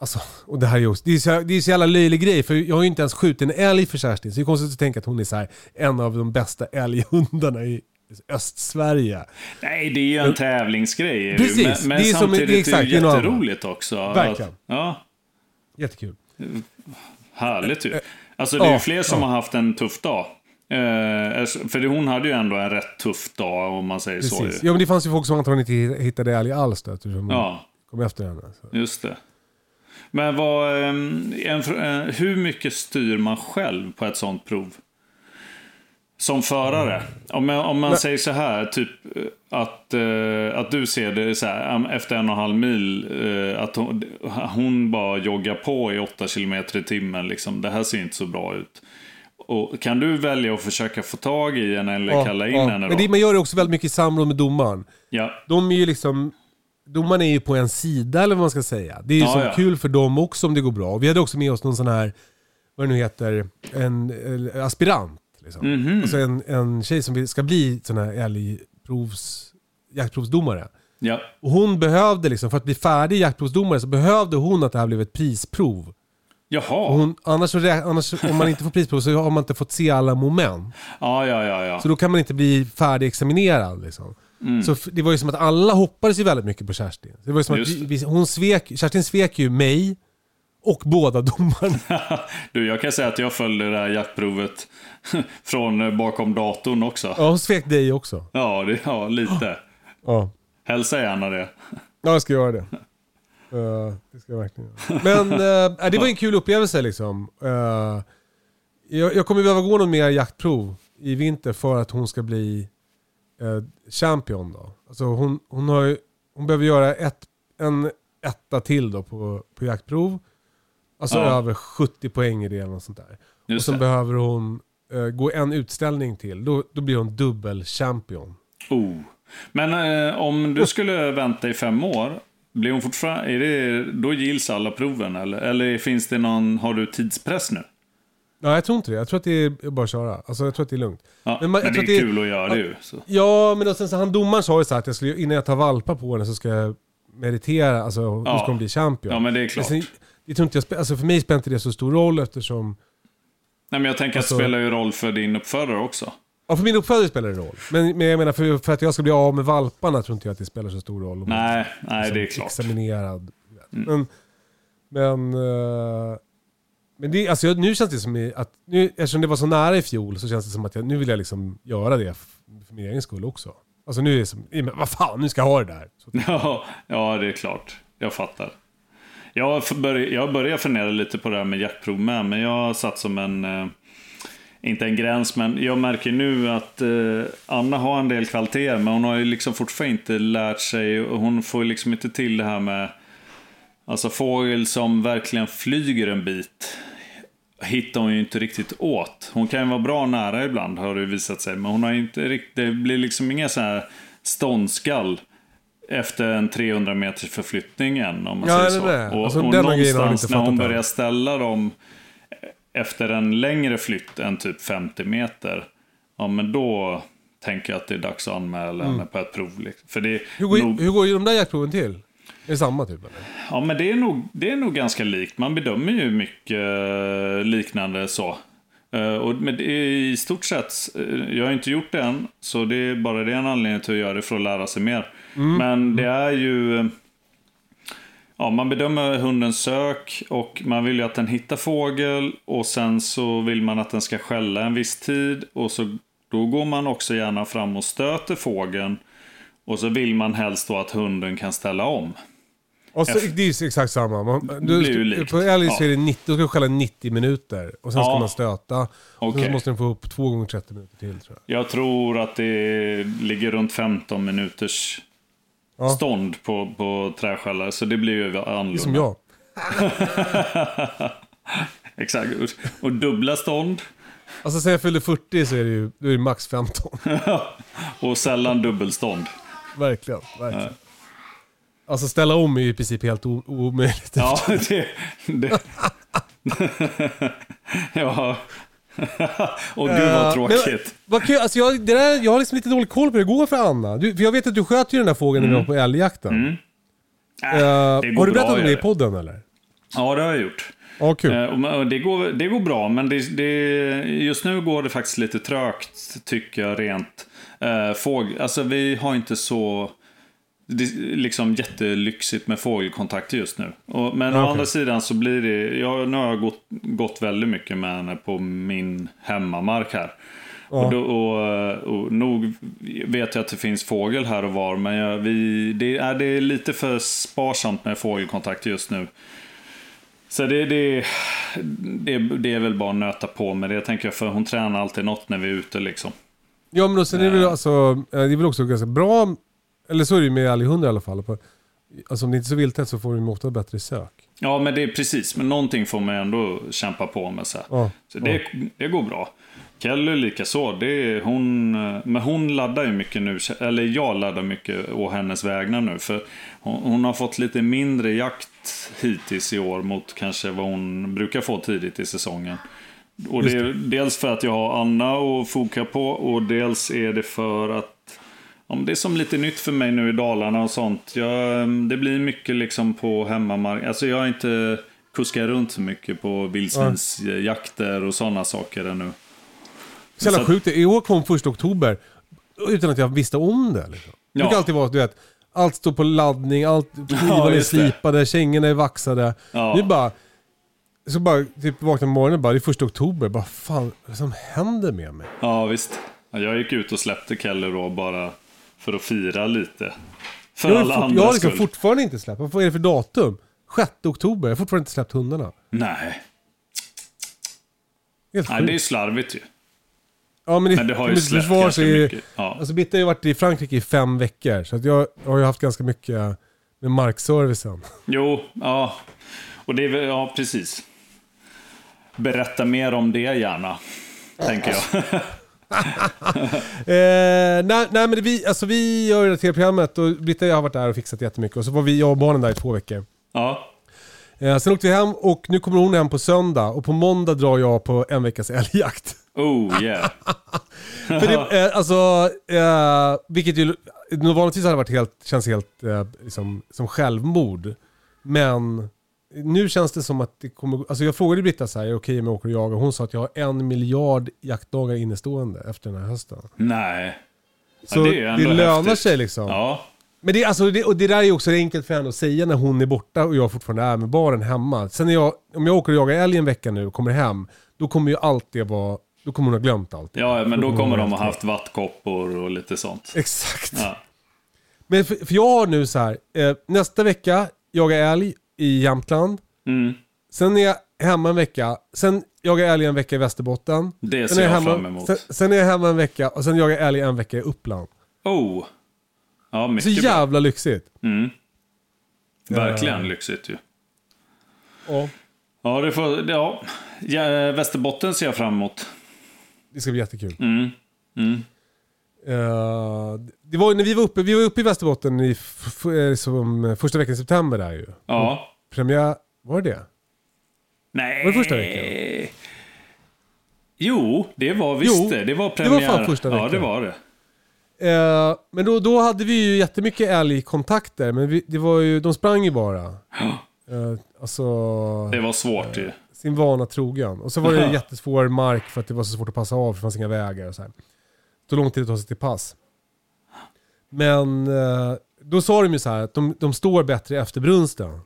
alltså, och det här är också, det är så, det är så jävla löjlig grej för jag har ju inte ens skjutit en älg för Kerstin. Så det är konstigt att tänka att hon är så här, en av de bästa älghundarna i Östsverige. Nej, det är ju en tävlingsgrej. Precis, Men, men det är som- samtidigt det är exakt, det är jätteroligt också. Verkligen. Ja, Jättekul. härligt ju. Alltså det är ju fler som har haft en tuff dag. Eh, för hon hade ju ändå en rätt tuff dag om man säger så. Precis. ju. Ja men det fanns ju folk som antagligen inte hittade älg alls då, eftersom Ja, kom efter henne. Så. just det. Men vad, ehm, en, eh, hur mycket styr man själv på ett sånt prov? Som förare. Om, jag, om man säger så här, typ eh, att, eh, att du ser det så här, efter en och en halv mil, att hon, hon bara joggar på i 8 km i timmen. Liksom. Det här ser inte så bra ut. Och kan du välja att försöka få tag i henne eller kalla in henne då? Men det, man gör det också väldigt mycket i samråd med domaren. Ja, De är ju liksom, domaren är ju på en sida eller vad man ska säga. Det är ju Ja, så ja. kul för dem också om det går bra. Vi hade också med oss någon sån här, vad det nu heter, en eh, aspirant. Liksom. Mhm. Alltså en, en tjej som ska bli sån här älgprovs, jaktprovsdomare. ja. Och hon behövde liksom, för att bli färdig jaktprovsdomare så behövde hon att det här blev ett prisprov. Jaha. Hon, annars, annars, om man inte får prisprov så har man inte fått se alla moment. Ja, ja, ja. ja. Så då kan man inte bli färdigexaminerad. Liksom. Mm. Så det var ju som att alla hoppades ju väldigt mycket på Kerstin. Det var ju som att Just vi, vi, hon svek, Kerstin svek ju mig och båda domarna. [LAUGHS] Du, jag kan säga att jag följde det här jaktprovet [LAUGHS] från eh, bakom datorn också. Ja, hon svek dig också. Ja, det, ja lite. [GASPS] Ja, Hälsa gärna det. [LAUGHS] ja jag ska göra det. Eh, det ska jag verkligen göra. Men eh, det var en kul upplevelse liksom. Eh, jag, jag kommer behöva gå någon mer jaktprov i vinter för att hon ska bli champion då. Alltså hon, hon, har ju, hon behöver göra ett, en etta till då på, på jaktprov. Alltså Ja. över 70 poäng i det eller något sånt där. och Just sen det. behöver hon eh, gå en utställning till. Då, då blir hon dubbel champion. Oh. Men eh, om du skulle vänta i fem år, blir hon fortfarande, är det, då gills alla proven eller? Eller finns det någon, har du tidspress nu? Nej jag tror inte det. Jag tror att det är bara att köra. Alltså jag tror att det är lugnt. Ja, Men men, man- jag det är att det- kul att göra det ju. Ja, men då, sen så han domaren sa ju så här att jag skulle, innan jag tar valpar på henne så ska jag meditera, alltså hur Ja. ska hon bli champion? Ja, men det är klart. sen, det tror inte jag, alltså för mig spelar inte det så stor roll eftersom, Nej, men jag tänker Alltså- att det spelar ju roll för din uppfödare också. ja för min uppfödare spelar det roll. Men, men jag menar för, för att jag ska bli av med valparna tror inte jag att det spelar så stor roll. jag Nej, nej liksom det är klart. Examinerad. Mm. Men, men, eh, men det, alltså jag, nu känns det som att, nu, eftersom det var så nära i fjol så känns det som att jag, nu vill jag liksom göra det för min egen skull också. Alltså nu är det som, men vad fan, nu ska jag ha det där. Så, [LAUGHS] Ja, ja, det är klart. Jag fattar. Jag, börj jag börjar fundera lite på det här med jaktprov med, men jag har satt som en... Eh, inte en gräns, men jag märker nu att eh, Anna har en del kvaliteter, men hon har ju liksom fortfarande inte lärt sig och hon får liksom inte till det här med... Alltså fågel som verkligen flyger en bit hittar hon ju inte riktigt åt. Hon kan ju vara bra nära ibland har det visat sig. Men hon har inte riktigt, det blir liksom inga så här ståndskall efter en 300 meters förflyttning än om man Ja, säger så. det. Och, Alltså, och någonstans när hon börjar ställa dem efter en längre flytt än typ 50 meter. Ja men då tänker jag att det är dags att anmäla henne på ett prov. liksom. För det Mm. hur, går, nog, hur går ju de där jaktproven till? Är det samma typ eller? Ja, men det är, nog, det är nog ganska likt. Man bedömer ju mycket eh, liknande så. Eh, och, men det är i stort sett, eh, jag har inte gjort det än, så det är bara det en anledning till att göra det för att lära sig mer. Men det är ju... Ja, man bedömer hundens sök och man vill ju att den hittar fågel och sen så vill man att den ska skälla en viss tid och så då går man också gärna fram och stöter fågeln och så vill man helst då att hunden kan ställa om. Och så, det är ju exakt samma. Man, du, blir ju likt. på så Ja. är det 90, då ska du skälla 90 minuter. Och sen ska Ja. man stöta. Och sen Okej. så måste den få upp 2 gånger 30 minuter till tror jag. Jag tror att det ligger runt 15 minuters Ja. stånd på, på träskällare. Så det blir ju annorlunda. Som jag. [LAUGHS] Exakt. Och- Och dubbla stånd. Alltså sen jag fyllde 40 så är det ju då är det max 15. [LAUGHS] Och sällan dubbelstånd. verkligen. verkligen. Alltså ställa om är ju i princip helt omöjligt. Ja, det... det. ja. Och gud vad Eh, tråkigt. men Vad kul, alltså jag, det där, jag har liksom lite dålig koll på hur det går för Anna. Du, för jag vet att du sköt ju den där fågeln när vi var på älgjakten. Äh, Eh, Mm. det går har du berättat om det i podden eller? Ja, det har jag gjort. Ja, kul. Eh, Det går, det går bra, men det, det, just nu går det faktiskt lite trögt, tycker jag, rent. Eh, fåg, alltså vi har inte så det, är liksom jättelyxigt med fågelkontakt just nu. Och, men å Okej. andra sidan så blir det, jag, nu har jag gått, gått väldigt mycket med henne på min hemmamark här. Och, då, och, och nog vet jag att det finns fågel här och var, men jag, vi, det, är, det är lite för sparsamt med fågelkontakt just nu. Så det, det, det, det är väl bara att nöta på med det, tänker jag, för hon tränar alltid något när vi är ute liksom. Ja men då, sen är det väl alltså, eh, det är väl också ganska bra, eller så är det ju med älghundar i alla fall. Alltså om det inte är så vilttätt så får de ju ofta bättre sök. Ja, men det är precis. Men någonting får man ändå kämpa på med. Så. Ja, så det, det går bra. Kelly lika så. Det är hon, men hon laddar ju mycket nu. Eller jag laddar mycket å hennes vägnar nu. För hon, hon har fått lite mindre jakt hittills i år mot kanske vad hon brukar få tidigt i säsongen. Och det är dels för att jag har Anna att foka på och dels är det för att om det är som lite nytt för mig nu i Dalarna och sånt. Jag, det blir mycket liksom på hemmamark. Alltså jag har inte kuskat runt så mycket på vildsvinsjakter och sådana saker ännu. Så jävla sjukt. I år kom första oktober utan att jag visste om det. Liksom. Det Ja. brukar alltid vara, du vet, allt står på laddning, allt, [LAUGHS] knivarna är just det. slipade, kängorna är vaxade. Ja. Nu bara, så bara, typ vaknar på morgonen bara, det är första oktober, bara fan, vad är som händer med mig? Ja visst. Ja, Jag gick ut och släppte Kelly då bara för att fira lite. För Jag, alla fort, jag har liksom skull. fortfarande inte släppt, vad är det för datum? 6 oktober, jag har fortfarande inte släppt hundarna. Nej. Helt Nej, det är slarvigt ju. Ja men, Men det har ju släppt ganska är, mycket. Ja. Alltså Bitte har ju varit i Frankrike i fem veckor, så att jag har ju haft ganska mycket med markservicen. Jo, ja. Och det är väl, ja precis. Berätta mer om det gärna. Tänker jag. [LAUGHS] [LAUGHS] Eh, nej, nej men vi, alltså vi gör det till programmet och Britta har varit där och fixat jättemycket och så var vi, jag och barnen där i två veckor. ja. Eh, sen åkte vi hem och nu kommer hon hem på söndag och på måndag drar jag på en veckas älgjakt. Oh yeah. [LAUGHS] För det, eh, alltså, eh, vilket ju vanligtvis hade varit helt, känns helt eh, liksom, som självmord. Men nu känns det som att det kommer, alltså jag frågade Britta så här, är det okej om jag åker och jagar? Hon sa att jag har en miljard jaktdagar innestående efter den här hösten. Nej. Så det det, ändå lönar häftigt. sig liksom. Ja. Men det, alltså, det, och det där är ju också enkelt för henne att säga när hon är borta och jag fortfarande är med barnen hemma. Sen när jag, om jag åker och jagar älg en vecka nu och kommer hem, då kommer ju allt det vara, då kommer hon ha glömt allt. Ja, men då kommer de ha haft vattkoppor och lite sånt. Exakt. Ja. Men för, för jag har nu så här, eh, nästa vecka jagar jag älg i Jämtland. Mm. Sen är jag hemma en vecka. Sen jagar jag älg en vecka i Västerbotten. Det ser jag hemma, fram emot. Sen, sen är jag hemma en vecka och sen jagar jag älg en vecka i Uppland. Oh. Ja, Så mycket bra. jävla lyxigt. Mm. Verkligen lyxigt ju. Ja. Ja, det får, ja. ja, Västerbotten ser jag fram emot. Det ska bli jättekul. Mm. Mm. Eh, det var när vi var uppe, vi var uppe i Västerbotten i eh, som första veckan i september där ju. Ja. Premiär, var det det? Nej. Var det första veckan? Jo, det var visst Jo, det. Det var det premiär. var fan första Ja, veckan. det var det. Eh, men då, då hade vi ju jättemycket älgkontakter, men vi, det var ju, de sprang ju bara. Eh, alltså, Det var svårt ju. sin vana trogen. Och så var det jättesvår mark för att det var så svårt att passa av, för det fanns inga vägar och så här. Det tog lång tid att ta sig till pass. Men eh, då sa de ju så här att de, de står bättre efter brunsten.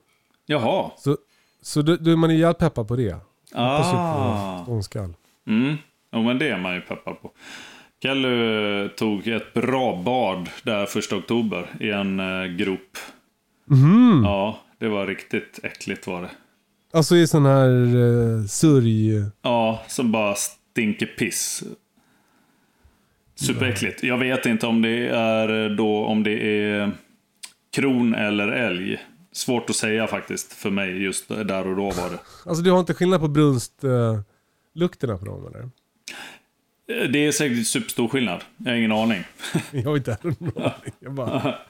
Jaha. Så, så då, då är man ju jävligt peppad på det. Ah. på ståndskall. Mm. Jo, men det är man ju peppad på. Kelly tog ett bra bad där första oktober i en eh, grop. Ja, det var riktigt äckligt var det. Alltså i sån här uh, sörj... Ja, som bara stinker piss. Superäckligt. Jag vet inte om det är då om det är kron eller älg. Svårt att säga faktiskt för mig just där och då var det. Alltså du har inte skillnad på brunstlukterna på dem eller? Det är säkert superstor skillnad. Jag har ingen aning. [LAUGHS] Jag har inte heller någon aning. Jag bara... [LAUGHS]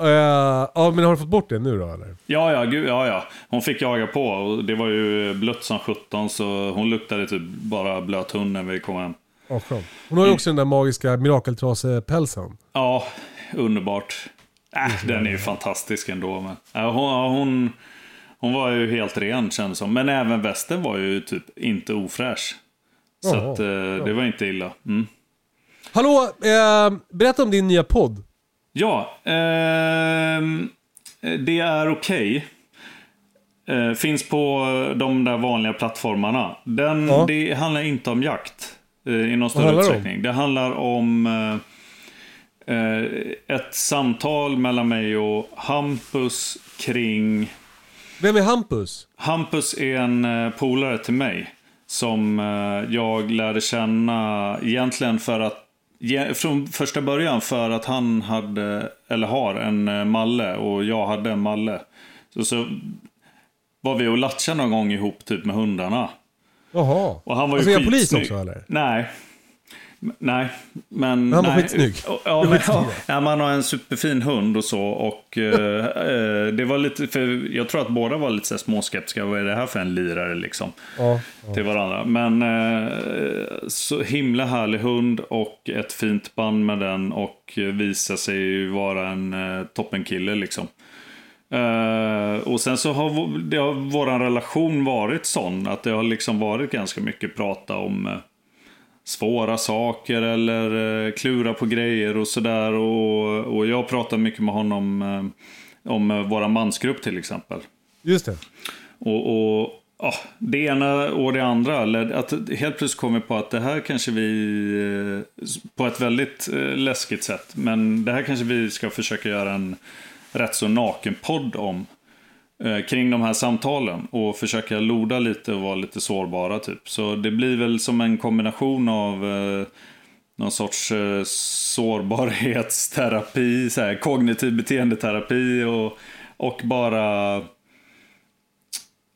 Eh, ja, men har du fått bort det nu då eller? Ja, ja, gud, ja, ja. Hon fick jaga på och det var ju blött som 17 så hon luktade typ bara blöt hund när vi kom hem. Ja, skönt. Hon har ju också den där magiska mirakeltrasepälsen. Ja, underbart. Äh, den är ju fantastisk ändå. Men, ja, hon, ja, hon, hon var ju helt ren kändes som. Men även västen var ju typ inte ofräsch. Så Jaha, att, eh, det var inte illa. Mm. Hallå, eh, berätta om din nya podd. Ja, ehm, det är okej. Eh, finns på de där vanliga plattformarna. Den, Ja. Det handlar inte om jakt eh, i någon större handlar det om? utsträckning. Det handlar om eh, eh, ett samtal mellan mig och Hampus kring... Vem är Hampus? Hampus är en eh, polare till mig. Som eh, jag lärde känna egentligen för att från första början för att han hade, eller har, en eh, malle och jag hade en malle. Så, så var vi och latchade någon gång ihop typ med hundarna. Jaha. Och han var ju alltså, är polis också eller? Nej. Nej, men... Han var nej. skitsnygg. Ja, men, ja, ja, man har en superfin hund och så. Och eh, [LAUGHS] eh, det var lite, för jag tror att båda var lite så småskeptiska. Vad är det här för en lirare liksom? Ja. Till varandra. Men eh, så himla härlig hund och ett fint band med den. Och visar sig ju vara en eh, toppenkille liksom. Eh, och sen så har, det har vår relation varit sån att det har liksom varit ganska mycket prata om eh, svåra saker eller eh, klura på grejer och sådär. Och, och jag pratar mycket med honom eh, om eh, våra mansgrupp till exempel. Just det. Och, och ja, det ena och det andra. Att helt plötsligt kommer på att det här kanske vi, på ett väldigt läskigt sätt, men det här kanske vi ska försöka göra en rätt så naken podd om. eh, Kring de här samtalen och försöka loda lite och vara lite sårbara typ. Så det blir väl som en kombination av eh, någon sorts eh, sårbarhetsterapi, så här, kognitiv beteendeterapi och, och bara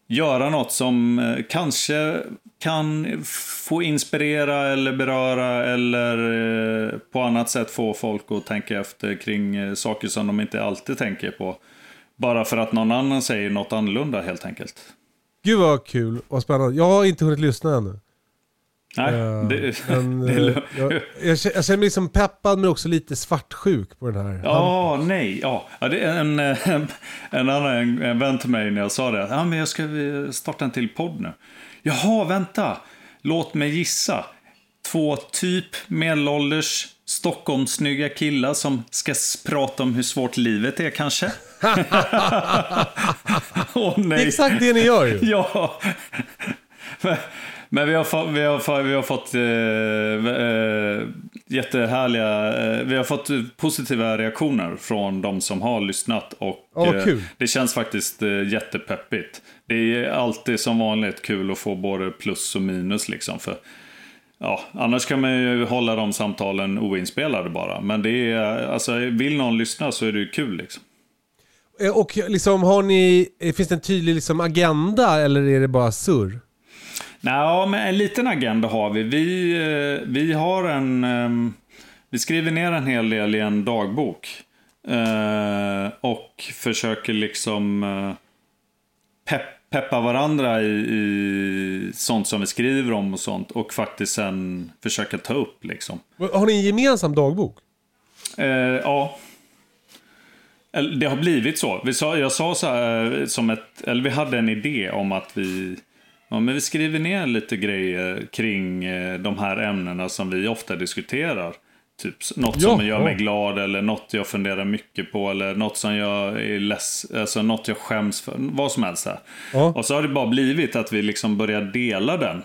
göra något som eh, kanske kan få inspirera eller beröra eller eh, på annat sätt få folk att tänka efter kring eh, saker som de inte alltid tänker på. Bara för att någon annan säger något annorlunda helt enkelt. Gud vad kul och spännande. Jag har inte hunnit lyssna ännu. Nej, Eh, det, men, [LAUGHS] det är jag, jag, känner- mig liksom peppad men också lite svartsjuk på den här. Ja, nej. Ja. Ja, det är en, en, [LAUGHS] en annan en, en vän till mig när jag sa det. Ja, men jag ska starta en till podd nu. Jaha, vänta. Låt mig gissa. Två typ medelålders Stockholmssnygga killar som ska prata om hur svårt livet är kanske. [LAUGHS] Åh Det är nej. exakt det ni gör ju. Ja. Men, vi har, få, vi har, få, vi har fått eh, eh, jättehärliga, eh, vi har fått positiva reaktioner från de som har lyssnat. Och vad eh, det känns faktiskt eh, jättepeppigt. Det är alltid som vanligt kul att få både plus och minus liksom. För, ja, annars kan man ju hålla de samtalen oinspelade bara. Men det är, alltså, vill någon lyssna så är det ju kul liksom. Eh, Och liksom har ni, eh, finns det en tydlig liksom agenda eller är det bara surr? Nej, men en liten agenda har vi. Vi, eh, vi har en... ehm, Vi skriver ner en hel del i en dagbok. Eh, Och försöker liksom eh, pepp, peppa varandra i, i sånt som vi skriver om och sånt. Och faktiskt sen försöka ta upp liksom. Har ni en gemensam dagbok? Ja. Det har blivit så. Vi sa, jag sa så här, som ett, eller vi hade en idé om att vi, ja, men vi skriver ner lite grejer kring eh, de här ämnena som vi ofta diskuterar. Typ något Ja, som gör mig ja. glad eller något jag funderar mycket på eller något som jag är less, alltså något jag skäms för. Vad som helst. Här. Ja. Och så har det bara blivit att vi liksom börjar dela den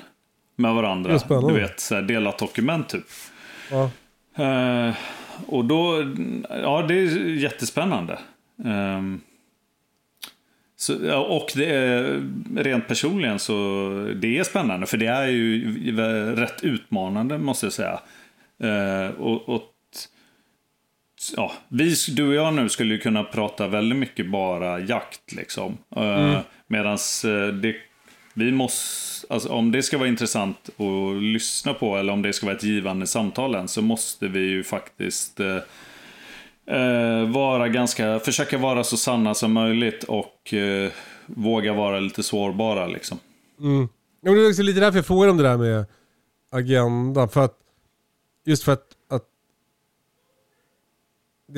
med varandra. Du vet, så här, delat dokument typ. Ja. Eh, och då, ja det är jättespännande. Ehm, så, och det är, rent personligen så det är spännande för det är ju rätt utmanande måste jag säga. Eh, och, och ja, vi, du och jag nu skulle ju kunna prata väldigt mycket bara jakt liksom. Uh, Medans eh, det, vi måste, alltså, om det ska vara intressant att lyssna på eller om det ska vara ett givande samtal så måste vi ju faktiskt eh, eh, vara ganska, försöka vara så sanna som möjligt och eh, våga vara lite sårbara liksom. Mm. Ja, det är också lite därför jag frågar om det där med agenda. För att, just för att, att,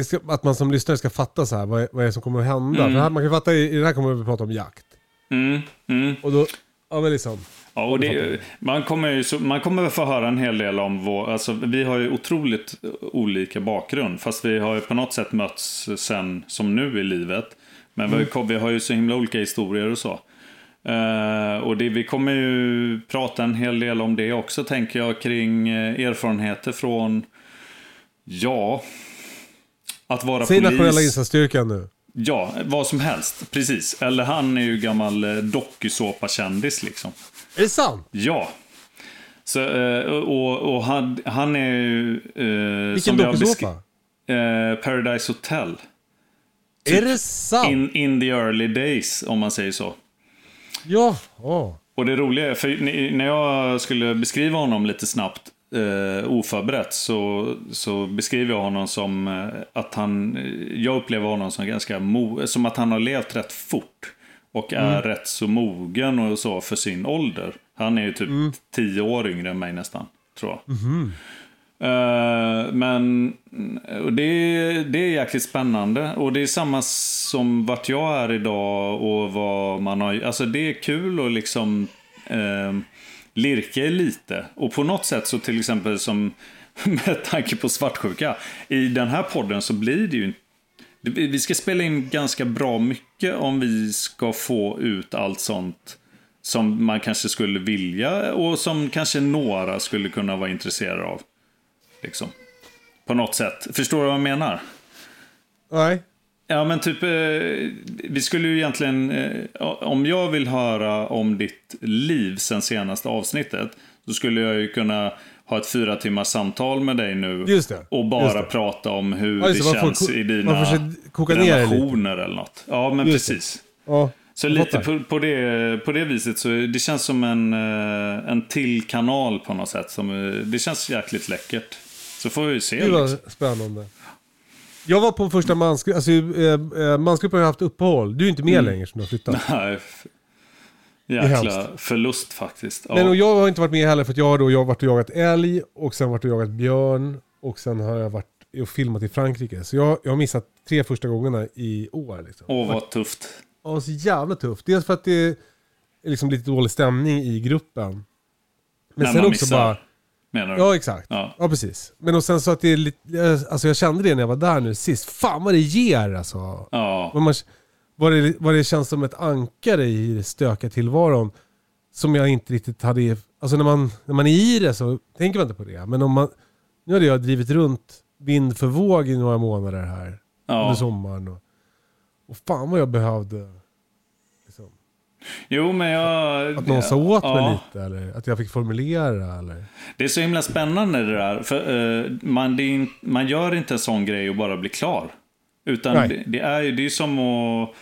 ska, att man som lyssnare ska fatta så här, vad, är, vad är det som kommer att hända. Mm. För här, man kan fatta, i, i det här kommer vi att prata om jakt. Mm, mm. Och då, ja men liksom. Ja, och det, man, kommer ju, så- man kommer få höra en hel del om vår... Alltså, vi har ju otroligt olika bakgrund. Fast vi har ju på något sätt mötts sen som nu i livet. Men vi, har ju- vi har ju så himla olika historier och så. Eh, och det, vi kommer ju prata en hel del om det också, tänker jag, kring eh, erfarenheter från... Ja... Att vara Säg polis. nationella insatsstyrkan nu. Ja, vad som helst. Precis. Eller han är ju gammal eh, dokusåpakändis liksom. Är det sant? Ja. Så, eh, och, och han, han är ju... Eh, Vilken dokusåpa? Eh, Paradise Hotel. Är det sant? In, in the early days, om man säger så. Ja. ja. Och det roliga är, för när jag skulle beskriva honom lite snabbt, eh, oförberett, så, så beskriver jag honom som att han, jag upplever honom som ganska mo, som att han har levt rätt fort. Och är rätt så mogen och så för sin ålder. Han är ju typ tio år yngre än mig nästan, tror jag. Eh, men och det, det är jäkligt spännande. Och det är samma som vart jag är idag och vad man har... Alltså det är kul att liksom eh, lirka lite. Och på något sätt så till exempel som [LAUGHS] med tanke på svartsjuka. I den här podden så blir det ju det- vi ska spela in ganska bra mycket om vi ska få ut allt sånt som man kanske skulle vilja och som kanske några skulle kunna vara intresserade av. Liksom. På något sätt. Förstår du vad jag menar? Nej. Ja men typ, eh, vi skulle ju egentligen, eh, om jag vill höra om ditt liv sen senaste avsnittet, så skulle jag ju kunna ha ett fyra timmars samtal med dig nu det, och bara prata om hur Ja, det får känns ko- i dina får relationer eller något. Ja men Just precis. Ja. Så lite på, på, det, på det viset så det känns som en, eh, en till kanal på något sätt. Som, eh, det känns jäkligt läckert. Så får vi se. Det var Liksom. spännande. Jag var på första mansgruppen, alltså eh, mansgruppen har haft uppehåll. Du är inte med Mm. längre som du har flyttat. [LAUGHS] Nej, Jäkla förlust faktiskt. Ja. Men och jag har inte varit med heller för att jag har då jag har varit och jagat älg och sen varit och jagat björn och sen har jag varit och filmat i Frankrike. Så jag, jag har missat tre första gångerna i år. Liksom. Åh vad tufft. Ja, så jävla tufft. Dels för att det är liksom lite dålig stämning i gruppen. Men När sen man också missar, bara... menar du? Ja, exakt. Ja. Ja. precis. Men och sen så att det är lite... Alltså jag kände det när jag var där nu sist. Fan vad det ger alltså. Ja. Man, vad, det, vad det känns som ett ankare i det stökiga tillvaron. Som jag inte riktigt hade... Alltså när man, när man är i det så tänker man inte på det. Men om man... Nu hade jag drivit runt vind för våg i några månader här. Under ja. sommaren. Och, och fan vad jag behövde... Liksom, Jo, men jag... att någon sa åt mig ja. lite. Eller att jag fick formulera. Eller... Det är så himla spännande det där. För, eh, man, det in- man gör inte en sån grej och bara blir klar. Utan det, det är ju det är som att...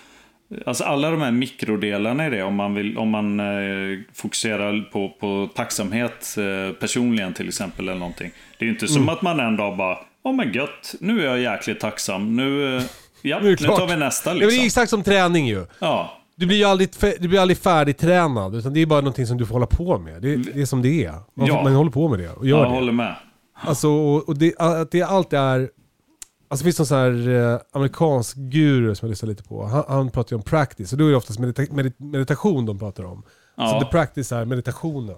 Alltså alla de här mikrodelarna i det, om man, vill, om man eh, fokuserar på, på tacksamhet eh, personligen till exempel eller någonting. Det är ju inte Mm. som att man en dag bara, åh men gött, nu är jag jäkligt tacksam. Nu, eh, ja, Nu nu tar vi nästa men det är liksom. exakt som träning ju. Ja, Du blir ju aldrig, du blir aldrig färdigtränad. Utan det är bara någonting som du får hålla på med. Det, det är som det är. Man, Ja. man håller på med det och gör jag det. håller med. Alltså, och, det, att det allt är... Alltså det finns någon sån här eh, amerikansk guru som jag lyssnar lite på. Han, han pratar ju om practice. Och då är det oftast medita medit- meditation de pratar om. Ja. Så the practice är meditationen.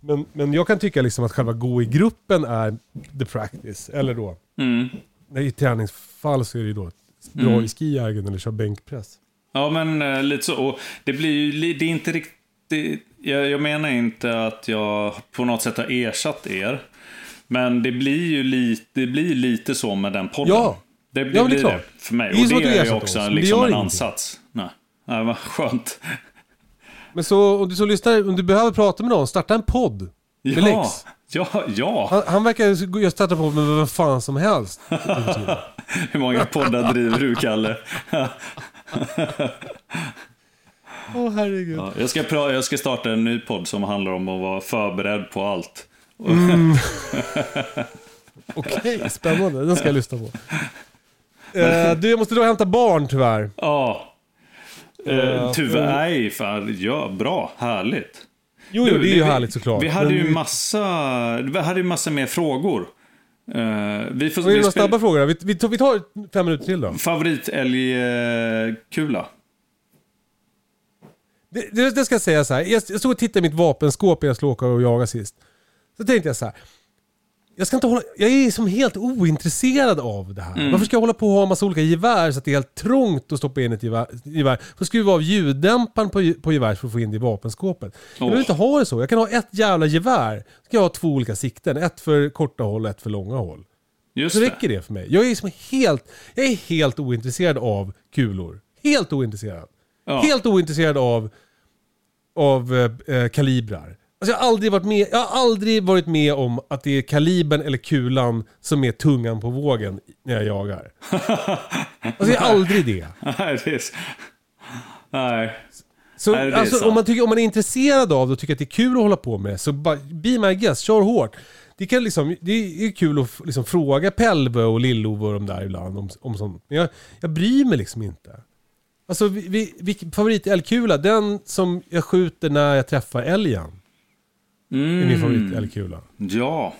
Men, men jag kan tycka liksom att själva gå i gruppen är the practice. Eller då, Mm. i träningsfall så är det ju då dra Mm. i skijägen eller köra bänkpress. Ja, men eh, lite så. Och det blir ju det är inte riktigt... Jag, jag menar inte att jag på något sätt har ersatt er. Men det blir ju lite, det blir lite så med den podden. Ja. Det, det Ja, det blir klart. det för mig. Det och det du är ju också det liksom en ansats. Nej, Nej vad skönt. Men så om du som lyssnar, om du behöver prata med någon, starta en podd. Ja, Lex. ja, ja. Han, han verkar ju starta på med vem fan som helst. [LAUGHS] Hur många poddar driver du, Kalle? Åh herregud. Ja, jag, ska jag ska starta en ny podd som handlar om att vara förberedd på allt. [LAUGHS] Okej, spännande. Den ska jag lyssna på. [LAUGHS] Eh, du, jag måste då hämta barn tyvärr. Ja. Eh, Ja, tyvärr, nej, fan, ja, bra, härligt. Jo, jo, Du, det är ju vi- härligt såklart. Vi hade Men ju massa, vi hade ju massa mer frågor. Uh, vi får, vi spel- snabba frågor? Vi, vi, tar, vi tar fem minuter till då. Favoritälgkula? Det, det, det ska jag säga så här. Jag, jag stod och tittade i mitt vapenskåp när jag skulle åka och jaga sist. Så tänkte jag så här. Jag ska inte hålla, jag är som helt ointresserad av det här. Varför ska jag hålla på och ha en massa olika gevär så att det är helt trångt att stoppa in ett gevär? gevär? Att skruva av ljuddämparen på, på geväret för att få in det i vapenskåpet. Jag vill Åh. inte ha det så. Jag kan ha ett jävla gevär. Så kan jag ha två olika sikten. Ett för korta håll och ett för långa håll. Just Så det. räcker det för mig. Jag är, som helt, jag är helt ointresserad av kulor. Helt ointresserad. Ja. Helt ointresserad av, av eh, eh, kalibrar. Alltså jag, har aldrig varit med, jag har aldrig varit med om att det är kalibern eller kulan som är tungan på vågen när jag jagar. [LAUGHS] Alltså jag är aldrig det. Nej, det är... Nej. Så Nej, alltså, om, man tycker, om man är intresserad av det och tycker att det är kul att hålla på med så bara, be my guest, kör hårt. Det, kan liksom, det är kul att liksom fråga Pelve och Lill-Ove och de där ibland om, om sånt. Men jag, jag bryr mig liksom inte. Alltså, vi, vi, vilken favorit-älgkula? Den som jag skjuter när jag träffar älgen. Är Mm. min favorit-älgkula. Ja.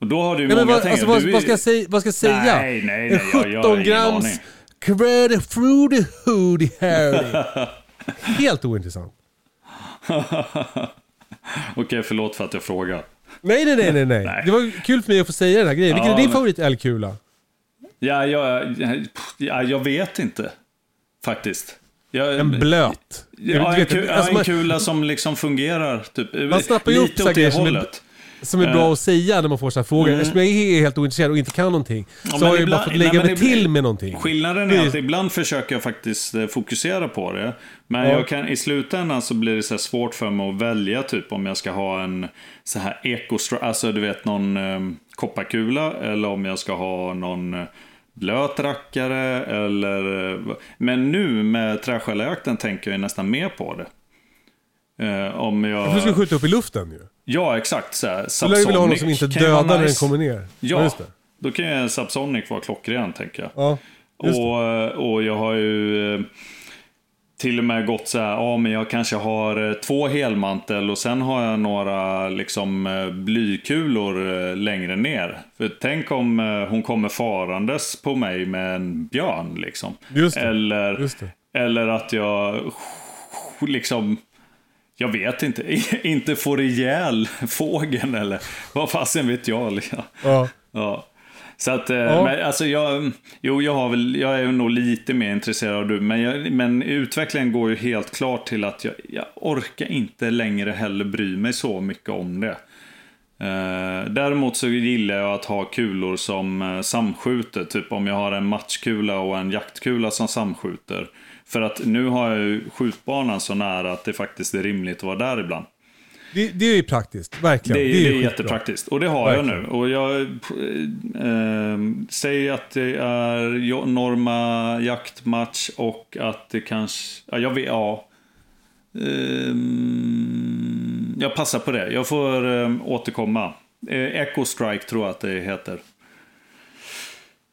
Och då har du Nej, många vad, tänker, alltså, vad, är- vad, ska jag säga, vad ska jag säga? Nej, nej, nej, jag- jag har 17 ingen grams. Credit Fruity Hooty Harry. [LAUGHS] Helt ointressant. [LAUGHS] Okej, förlåt för att jag frågar. Nej, nej, nej, nej, nej. [LAUGHS] Det var kul för mig att få säga den här grejen. Vilken Ja, är din men- favorit-älgkula? Ja, jag, ja, jag vet inte. Faktiskt. Jag, En blöt. Ja, en, vet ku, inte, ja, alltså, en man- kula som liksom fungerar. Typ, Man snappar ju upp det som är-. Som är bra att säga när man får så här frågor. Eftersom jag är helt ointresserad och inte kan någonting. så har jag ju ibland- bara fått nej, lägga men mig ibland- till med någonting. Skillnaden är att ibland försöker jag faktiskt eh, fokusera på det. Men Ja. kan, i slutändan så blir det så svårt för mig att välja typ om jag ska ha en så här ekostra, alltså du vet någon eh, kopparkula eller om jag ska ha någon eh, blöt rackare eller... eh, Men nu med träskällarjakten tänker jag nästan mer på det. Eh, om jag... Du ska skjuta upp i luften ju. Ja, exakt. Så här, Du lär ju vilja ha något Subsonic som inte ju dödar när den nice. kommer ner. Ja, det. då kan ju Subsonic vara klockren tänker jag. Ja, just. Och, och jag har ju eh, till och med gått så här, ja men jag kanske har eh, två helmantel och sen har jag några liksom eh, blykulor eh, längre ner. För tänk om hon kommer farandes på mig med en björn liksom. Just det, Eller, just det. eller att jag liksom jag vet inte, [LAUGHS] inte får ihjäl fågeln eller vad fasen vet jag. Liksom. Ja. Ja. Så att, eh, Ja. men alltså jag, jo jag har väl, jag är nog lite mer intresserad av du, men, jag, men utvecklingen går ju helt klart till att jag, jag orkar inte längre heller bry mig så mycket om det. Eh, däremot så gillar jag att ha kulor som eh, samskjuter, typ om jag har en matchkula och en jaktkula som samskjuter. För att nu har jag ju skjutbanan så nära att det faktiskt är rimligt att vara där ibland. Det, det är ju praktiskt, verkligen. Det, är, ju det är jättepraktiskt. Och det har jag nu. Och jag eh, säger att det är Norma jaktmatch och att det kanske... Ja, jag vet, ja. Ehm, jag passar på det. Jag får eh, återkomma. Eh, Echo Strike tror jag att det heter.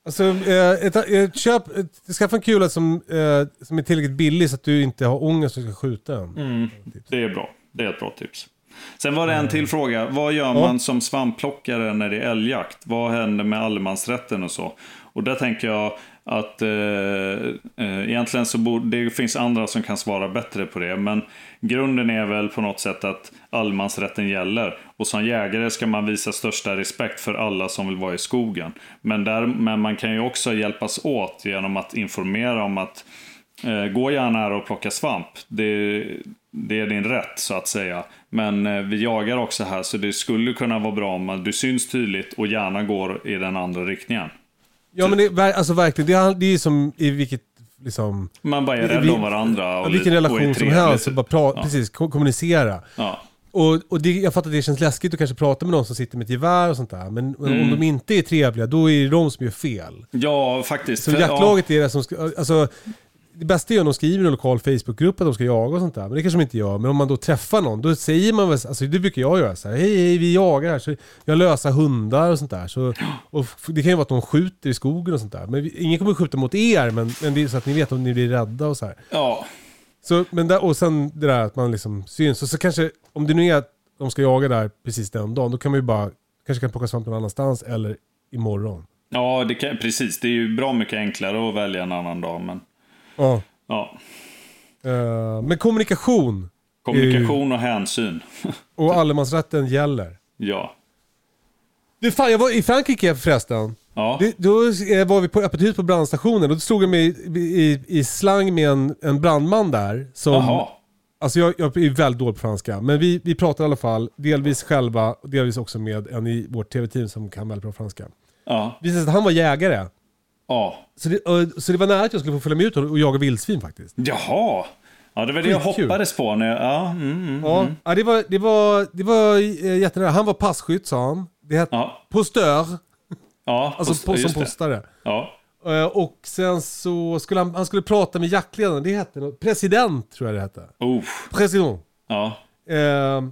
Alltså, eh, ett, ett, köp, ett, skaffa en kula som, eh, som är tillräckligt billig så att du inte har ångest när du ska skjuta den. Mm. Det är bra. Det är ett bra tips. Sen var det en till fråga. Vad gör man som svampplockare när det är älgjakt? Vad händer med allemansrätten och så? Och där tänker jag att eh, eh, egentligen så borde, det finns andra som kan svara bättre på det. Men grunden är väl på något sätt att allemansrätten gäller. Och som jägare ska man visa största respekt för alla som vill vara i skogen. Men, där, men man kan ju också hjälpas åt genom att informera om att Eh, gå gärna här och plocka svamp. Det, det är din rätt så att säga. Men eh, vi jagar också här så det skulle kunna vara bra om du syns tydligt och gärna går i den andra riktningen. Ja men det, alltså verkligen, det är, det är som i vilket, liksom... Man bara är rädd om varandra. Och, vilken lite- och relation som helst, bara pra, Ja. precis, ko- kommunicera. Ja. Och, och det, jag fattar att det känns läskigt att kanske prata med någon som sitter med ett gevär och sånt där. Men Mm. om de inte är trevliga, då är det de som gör fel. ja, faktiskt. Så jaktlaget är det som ska, alltså... det bästa är ju om de skriver i en lokal Facebookgrupp att de ska jaga och sånt där. Men det kanske de inte gör. Men om man då träffar någon, då säger man väl, alltså det brukar jag göra så här, hej, hej vi jagar här, så jag löser hundar och sånt där. Så, och det kan ju vara att de skjuter i skogen och sånt där. Men vi, ingen kommer skjuta mot er, men, men så att ni vet om ni blir rädda och så här. Ja, Så, men där, och sen det där att man liksom syns. Och så kanske, om det nu är att de ska jaga där precis den dagen, då kan man ju bara, kanske kan plocka svamp någon annanstans eller imorgon. ja det kan, precis. Det är ju bra mycket enklare att välja en annan dag. Men, Ja. ja. Eh, men kommunikation Kommunikation och hänsyn. [LAUGHS] och allemansrätten gäller. ja. Du fan, jag var i Frankrike förresten. Ja. Det, då var vi på öppet hus på brandstationen och då stod jag med i, i, i slang med en, en brandman där. Som, Jaha. Alltså jag, jag är väldigt dålig på franska, men vi, vi pratar i alla fall delvis själva och delvis också med en i vårt tv-team som kan väldigt bra franska. Ja. Det visade sig att han var jägare. Ja. Så det, eh, så det var nära att jag skulle få följa med ut och jaga vildsvin faktiskt. Jaha. Ja, det var det jag hoppades på. När jag, ja, mm, mm. Ja, ja det var, det var, det var eh, jättenära. Han var passkytt sa han. Det hette Ja. postör, ja alltså post- som postare. Ja. Eh, Och sen så skulle han, han skulle prata med jaktledaren, det hette något, president tror jag det hette. Oh. President. Ja. Eh,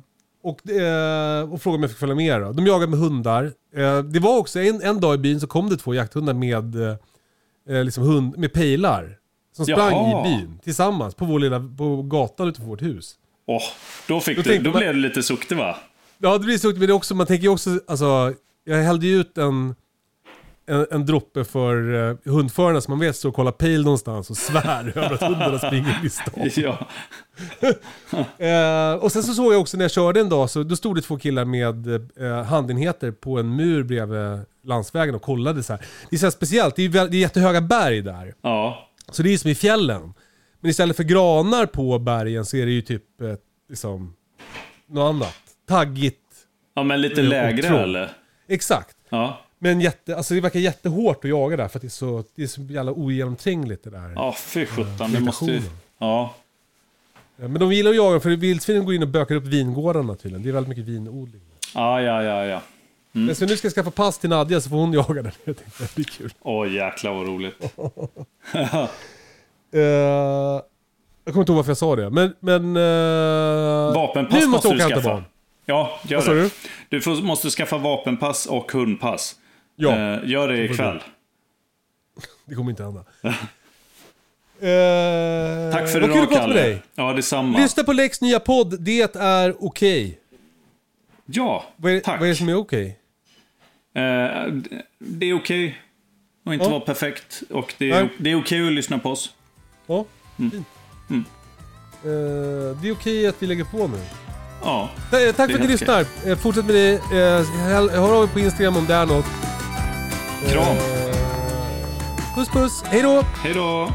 och, eh, och frågade om jag fick följa med då. De jagade med hundar. Eh, det var också en, en dag i byn så kom det två jakthundar med, eh, liksom hund, med pejlar. Som sprang Jaha. i byn tillsammans på, vår lilla, på gatan utanför vårt hus. Åh, då, fick Då du, då man- blev det lite suktig va? Ja det blir så, men det också, man tänker ju också, alltså, jag hällde ju ut en, en, en droppe för uh, hundförarna som man vet står och kollar pejl någonstans och svär [LAUGHS] över att hundarna springer i stan. [LAUGHS] Ja. [LAUGHS] Eh, och sen så såg jag också när jag körde en dag, så då stod det två killar med uh, handenheter på en mur bredvid landsvägen och kollade så här. Det är så speciellt, det är, väl, det är jättehöga berg där. Ja. Så det är ju som i fjällen. Men istället för granar på bergen så är det ju typ eh, liksom, något annat. Taggigt. Ja, men lite Eh, lägre eller? Exakt. Ja. Men jätte, alltså det verkar jättehårt att jaga där för att det är så, det är så jävla ogenomträngligt det där. Ja, fy sjutton. Det måste ju... Ja. Men de gillar att jaga för vildsvinen går in och bökar upp vingårdarna tydligen. Det är väldigt mycket vinodling. Ja, ja, ja, ja. Men så nu ska jag skaffa pass till Nadja så får hon jaga den. [LAUGHS] Jag tänkte det blir kul. Åh, jäklar vad roligt. [LAUGHS] Eh, jag kommer inte ihåg varför jag sa det. Men... men uh, Vapenpass måste jag du skaffa. barn. Ja, gör det. du? Du får, måste skaffa vapenpass och hundpass. Ja, Eh, gör det ikväll. [LAUGHS] det kommer inte hända. Uh, [LAUGHS] Tack för Vad kul idag, att prata Kalle. med dig. Ja, detsamma. Lyssna på Lex nya podd. Det är okej. Ja, Vad, är, tack. vad är det som är okej? Eh, det är okej att inte Ja. vara perfekt. Och det Nej. är, det är okej att lyssna på oss. Ja, Mm. fint. Eh, det är okej att vi lägger på nu. Ja, Ta- eh, Tack för att helt ni lyssnar. Eh, fortsätt med det. Eh, häll- hör av er på Instagram om det är något. Kram. Puss puss. Hej då! hej då!